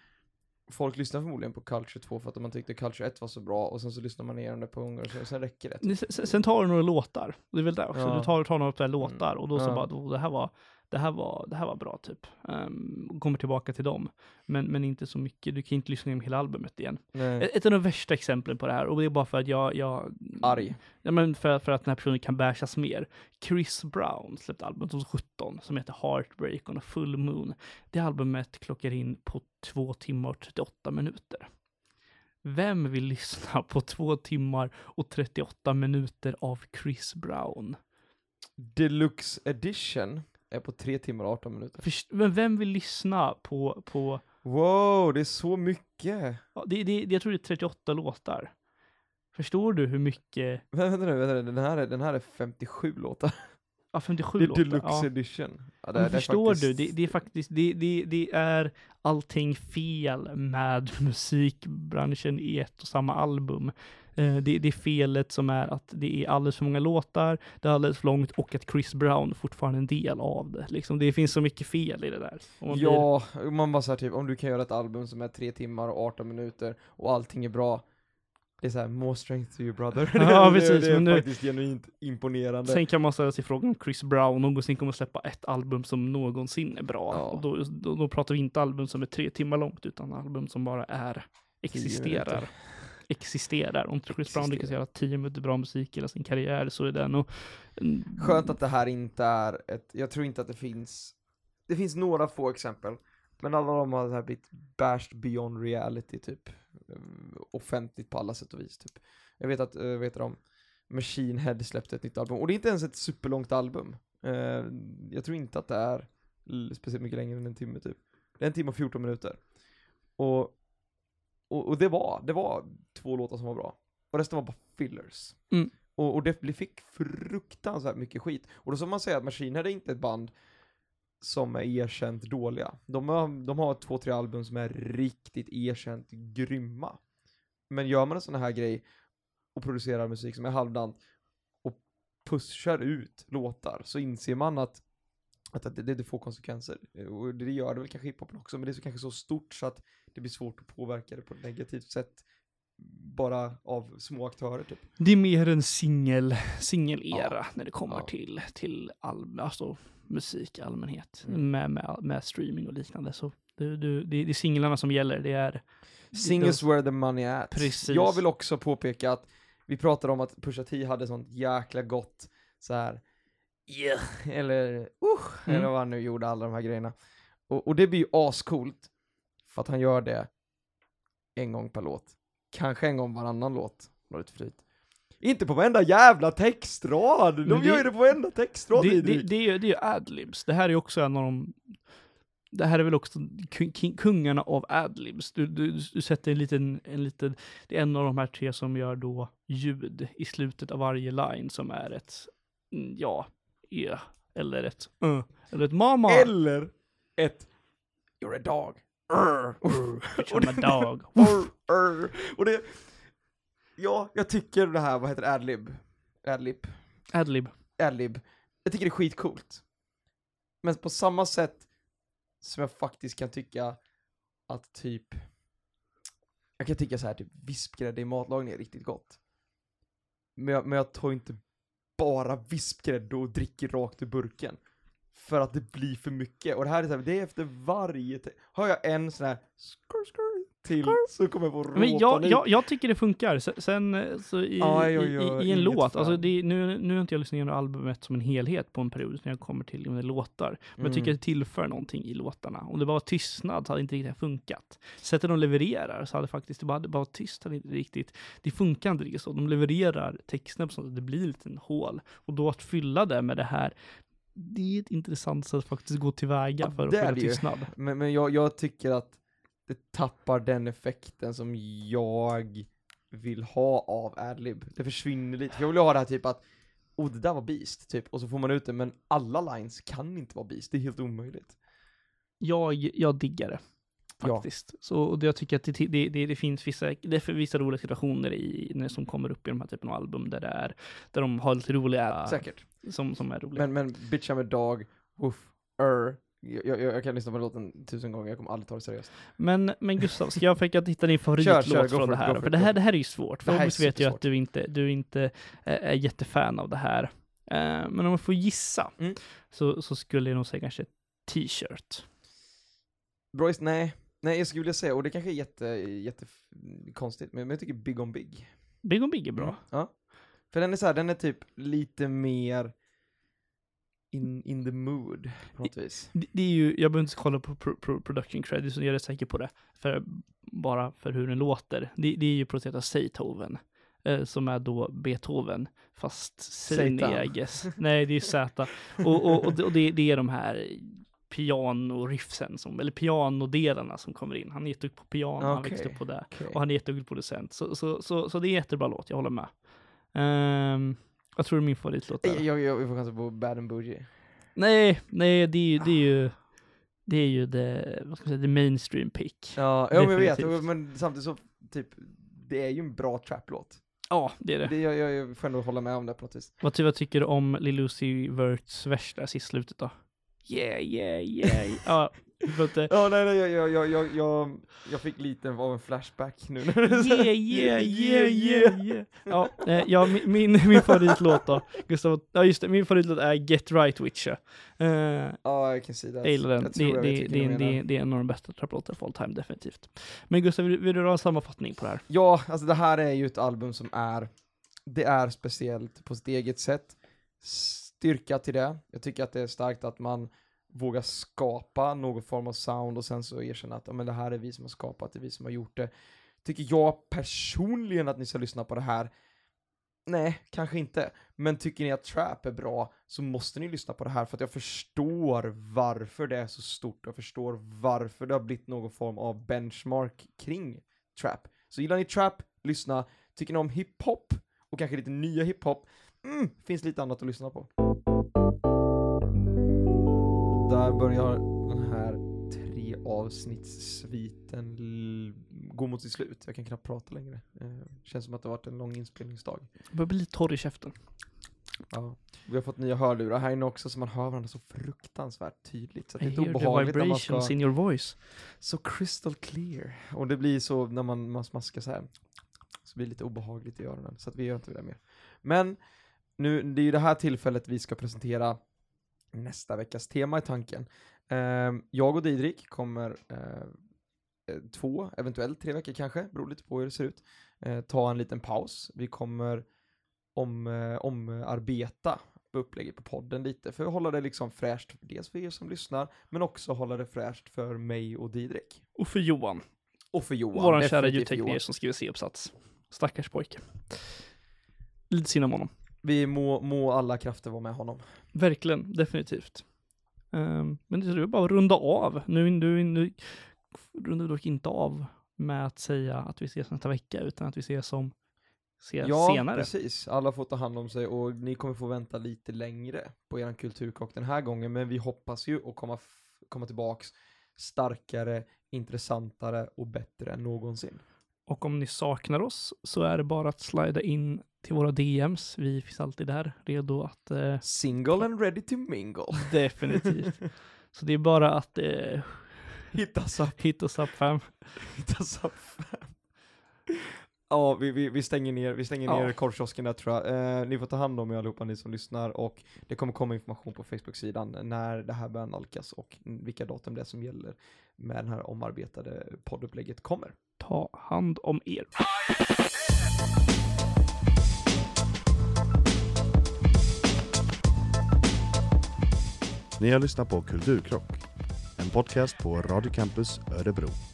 folk lyssnar förmodligen på Culture 2 för att man tyckte Culture 1 var så bra och sen så lyssnar man igenom det på gånger och sen räcker det. typ. Sen, sen tar du några låtar. Det är väl där också. Ja. Du tar, tar några där låtar och då så Ja. bara, då, det här var, det här var, det här var bra typ. Um, kommer tillbaka till dem. Men, men inte så mycket. Du kan inte lyssna igenom hela albumet igen. Nej. Ett, ett av de värsta exemplen på det här, och det är bara för att jag, jag Arg. Ja, men för, för att den här personen kan bärsas mer. Chris Brown släppte albumet 2017 som heter Heartbreak on a full moon. Det albumet klockar in på två timmar och 38 minuter. Vem vill lyssna på två timmar och 38 minuter av Chris Brown? Deluxe edition är på 3 timmar och 18 minuter. Först, men vem vill lyssna på, på Wow, det är så mycket! ja, det, det, jag tror det är 38 låtar. Förstår du hur mycket, vänta nu, vänta nu, den här är, den här är 57 låtar. Ja 57 Det är låtar. deluxe Ja. edition. Ja, Men är förstår faktiskt- du, det, det är faktiskt, det, det, det är allting fel med musikbranschen i ett och samma album. Eh, Det, det är felet som är att det är alldeles för många låtar, det är alldeles för långt och att Chris Brown är fortfarande en del av det. Liksom, det finns så mycket fel i det där. Man blir- Ja, man bara såhär typ, om du kan göra ett album som är 3 timmar och 18 minuter och allting är bra. Det är såhär, more strength to your brother. Ja, det, precis, det är men nu- faktiskt genuint imponerande. Sen kan man ställa sig frågan om Chris Brown någonsin kommer släppa ett album som någonsin är bra. Ja. Och då, då, då pratar vi inte album som är tre timmar långt, utan album som bara är, existerar. Existerar. Om Chris Brown Existerar. lyckas göra tio minuter bra musik hela sin karriär så är det nog... Skönt att det här inte är ett, jag tror inte att det finns, det finns några få exempel, men alla de har här blivit bashed beyond reality typ, eh, offentligt på alla sätt och vis typ. Jag vet att, uh, vet de, Machine Head släppte ett nytt album, och det är inte ens ett superlångt album. Eh, jag tror inte att det är speciellt mycket längre än en timme typ. Det är en timme och 14 minuter. Och, och, och det var, det var två låtar som var bra. Och resten var bara fillers. Mm. Och, och det fick fruktansvärt mycket skit. Och då ska man säga att Machine Head är inte ett band som är erkänt dåliga. De har, de har två, tre album som är riktigt erkänt grymma. Men gör man en sån här grej och producerar musik som är halvdant och pushar ut låtar så inser man att, att, det, det får konsekvenser. Och det gör det väl kanske hiphopen också, men det är så kanske så stort så att det blir svårt att påverka det på ett negativt sätt bara av små aktörer typ. Det är mer en singel, singel-era Ja. när det kommer Ja. till, till all, alltså, musik i allmänhet. Mm. Med, med, med streaming och liknande. Så det, det, det, det är singlarna som gäller. Det är... Singles where the money at. Precis. Jag vill också påpeka att vi pratade om att Pusha T hade sånt jäkla gott så här. yeah, eller uh, Mm. eller vad han nu gjorde, alla de här grejerna. Och, och det blir ju ascoolt, för att han gör det en gång per låt. Kanske en gång varannan låt, var lite flyt. Inte på varenda jävla textrad! De det- gör ju det på varenda textrad Det, det, Didrik. det, är det är ju adlibs. Det här är ju också en av de... Det här är väl också kungarna av adlibs. Du, du, du sätter en liten, en liten... Det är en av de här tre som gör då ljud i slutet av varje line som är ett mm, ja, ja, eller ett uh, eller ett mama. Eller ett You're a dog. Urr. Som en dog. Urr, urr. Och det, ja, jag tycker det här, vad heter det, adlib? Adlib? Adlib. Adlib. Jag tycker det är skitcoolt. Men på samma sätt som jag faktiskt kan tycka att typ, jag kan tycka så här typ vispgrädde i matlagning är riktigt gott. Men jag, men jag tar inte bara vispgrädde och dricker rakt ur burken. För att det blir för mycket. Och det här är så här, det är efter varje, har jag en sån här skur, skur, till så kommer jag få Men jag, jag, jag tycker det funkar. Sen- eh, så i, Aj, i, oj, i, i en låt, alltså det, nu, nu har inte jag lyssnat igenom albumet som en helhet på en period när jag kommer till med låtar. Men jag tycker Mm. att det tillför någonting i låtarna. Om det bara var tystnad så hade inte riktigt funkat. Sättet de levererar så hade faktiskt, det bara, det bara var tyst hade inte riktigt, det funkar inte riktigt så. De levererar texten på så att det blir en liten hål. Och då att fylla det med det här, det är ett intressant sätt att faktiskt gå tillväga Ja, för att ju. tystnad. Men, men jag, jag tycker att det tappar den effekten som jag vill ha av adlib. Det försvinner lite. För jag vill ha det här typ att, oh det där var beast, typ. Och så får man ut det, men alla lines kan inte vara beast. Det är helt omöjligt. jag, jag diggar det. Ja. Faktiskt. Så och det- jag tycker att det, det, det, det finns vissa, det vissa roliga situationer i, när, som kommer upp i de här typen av album där det är, där de har lite roliga, Säkert. som, som är roliga. Men, men bitch I'm a dog, woof, er. Jag, jag, jag kan lyssna på låten tusen gånger, jag kommer aldrig ta det seriöst. Men, men Gustav, ska jag försöka hitta din favoritlåt Kör, kör, go från det här? För det här, for det här är ju svårt. För August vet ju att du inte, du inte är, jättefan av det här. Eh, men om jag får gissa, Mm. så, så skulle jag nog säga kanske t-shirt. Brois, nej. Nej, jag skulle vilja säga, och det kanske är jätte, jätte konstigt, men men jag tycker Big on Big. Big on Big är bra. Mm. Ja. För den är så här, den är typ lite mer in, in the mood på något vis. Det, det är ju, jag behöver inte kolla på pro, pro, production credits, jag är rätt säker på det. För, bara för hur den låter. Det, det är ju producerat av Seithoven. Eh, som är då Beethoven, fast. Seneges. Nej, det är ju Z. Och, och, och, det, och det, det är de här pianoriffsen, som, eller pianodelarna som kommer in. Han är jätteduktig på piano, han Okej, växte upp på det. Okej. Och han är jätteduktig producent. Så, så, så, så det är en jättebra låt, jag håller med. Um, jag tror det är min favoritlåt. Jag, jag, jag får chansa på Bad and Bougie. Nej, nej, det är ju, det är ju, det är ju det, vad ska man säga, the mainstream pick. Ja, ja men jag vet, men samtidigt så, typ, det är ju en bra trap-låt. Ja, det är det. Det, jag, jag, jag får ändå hålla med om det på något vis. Vad, vad tycker du om Lil Uzi Verts vers där sist slutet då? Yeah, yeah, yeah. ja, Ja, nej, nej, jag, jag, jag, jag, jag, fick lite av en flashback nu Yeah, yeah, yeah, yeah, yeah. Ja, eh, ja min, min, min favoritlåt då, Gustav, ja just det, min favoritlåt är Get Right Witcher. Uh, Ja, jag kan se det. jag gillar den, det, det, det, är en av de bästa traplåtarna of all time, definitivt. Men Gustav, vill, vill du ha en sammanfattning på det här? Ja, alltså det här är ju ett album som är, det är speciellt på sitt eget sätt. Styrka till det. Jag tycker att det är starkt att man Våga skapa någon form av sound och sen så erkänna att ja, men det här är vi som har skapat, det är vi som har gjort det. Tycker jag personligen att ni ska lyssna på det här? Nej, kanske inte. Men tycker ni att trap är bra så måste ni lyssna på det här för att jag förstår varför det är så stort. Jag förstår varför det har blivit någon form av benchmark kring trap. Så gillar ni trap, lyssna. Tycker ni om hiphop och kanske lite nya hiphop, mm, finns lite annat att lyssna på. Där börjar den här tre avsnittssviten gå mot sitt slut. Jag kan knappt prata längre. Eh, känns som att det har varit en lång inspelningsdag. Jag börjar bli lite torr i käften. Ja. Vi har fått nya hörlurar här inne också så man hör varandra så fruktansvärt tydligt. Så det är the obehagligt när man vibrations ska... in your voice. Så crystal clear. Och det blir så när man, man smaskar så här. Så blir det lite obehagligt i öronen. Så att vi gör inte det mer. Men nu, det är ju det här tillfället vi ska presentera nästa veckas tema i tanken. Ehm, jag och Didrik kommer eh, eh, två, eventuellt tre veckor kanske, beror lite på hur det ser ut, eh, ta en liten paus. Vi kommer om, omarbeta upplägget på podden lite för att hålla det liksom fräscht, dels för er som lyssnar, men också hålla det fräscht för mig och Didrik. Och för Johan, Och för Johan. vår kära ljudtekniker som skriver C-uppsats. Stackars pojke. Lite synd om honom. Vi må, må alla krafter vara med honom. Verkligen, definitivt. Um, men det är bara att runda av. Nu, nu, nu rundar vi dock inte av med att säga att vi ses nästa vecka, utan att vi ses som ses Ja, senare. precis. Alla får ta hand om sig och ni kommer få vänta lite längre på er kulturkock den här gången, men vi hoppas ju att komma, komma tillbaks starkare, intressantare och bättre än någonsin. Och om ni saknar oss så är det bara att slida in till våra DMs. Vi finns alltid där, redo att eh, Single and ready to mingle. definitivt. så det är bara att eh, Hit us up, hit oss up fam. hit us up. Ja, vi, vi, vi stänger ner, vi stänger Ja. ner korvkiosken där tror jag. Eh, ni får ta hand om er allihopa ni som lyssnar och det kommer komma information på Facebook-sidan när det här börjar nalkas och vilka datum det är som gäller med den här omarbetade poddupplägget kommer. Ta hand om er. Ni har lyssnat på Kulturkrock, en podcast på Radio Campus Örebro.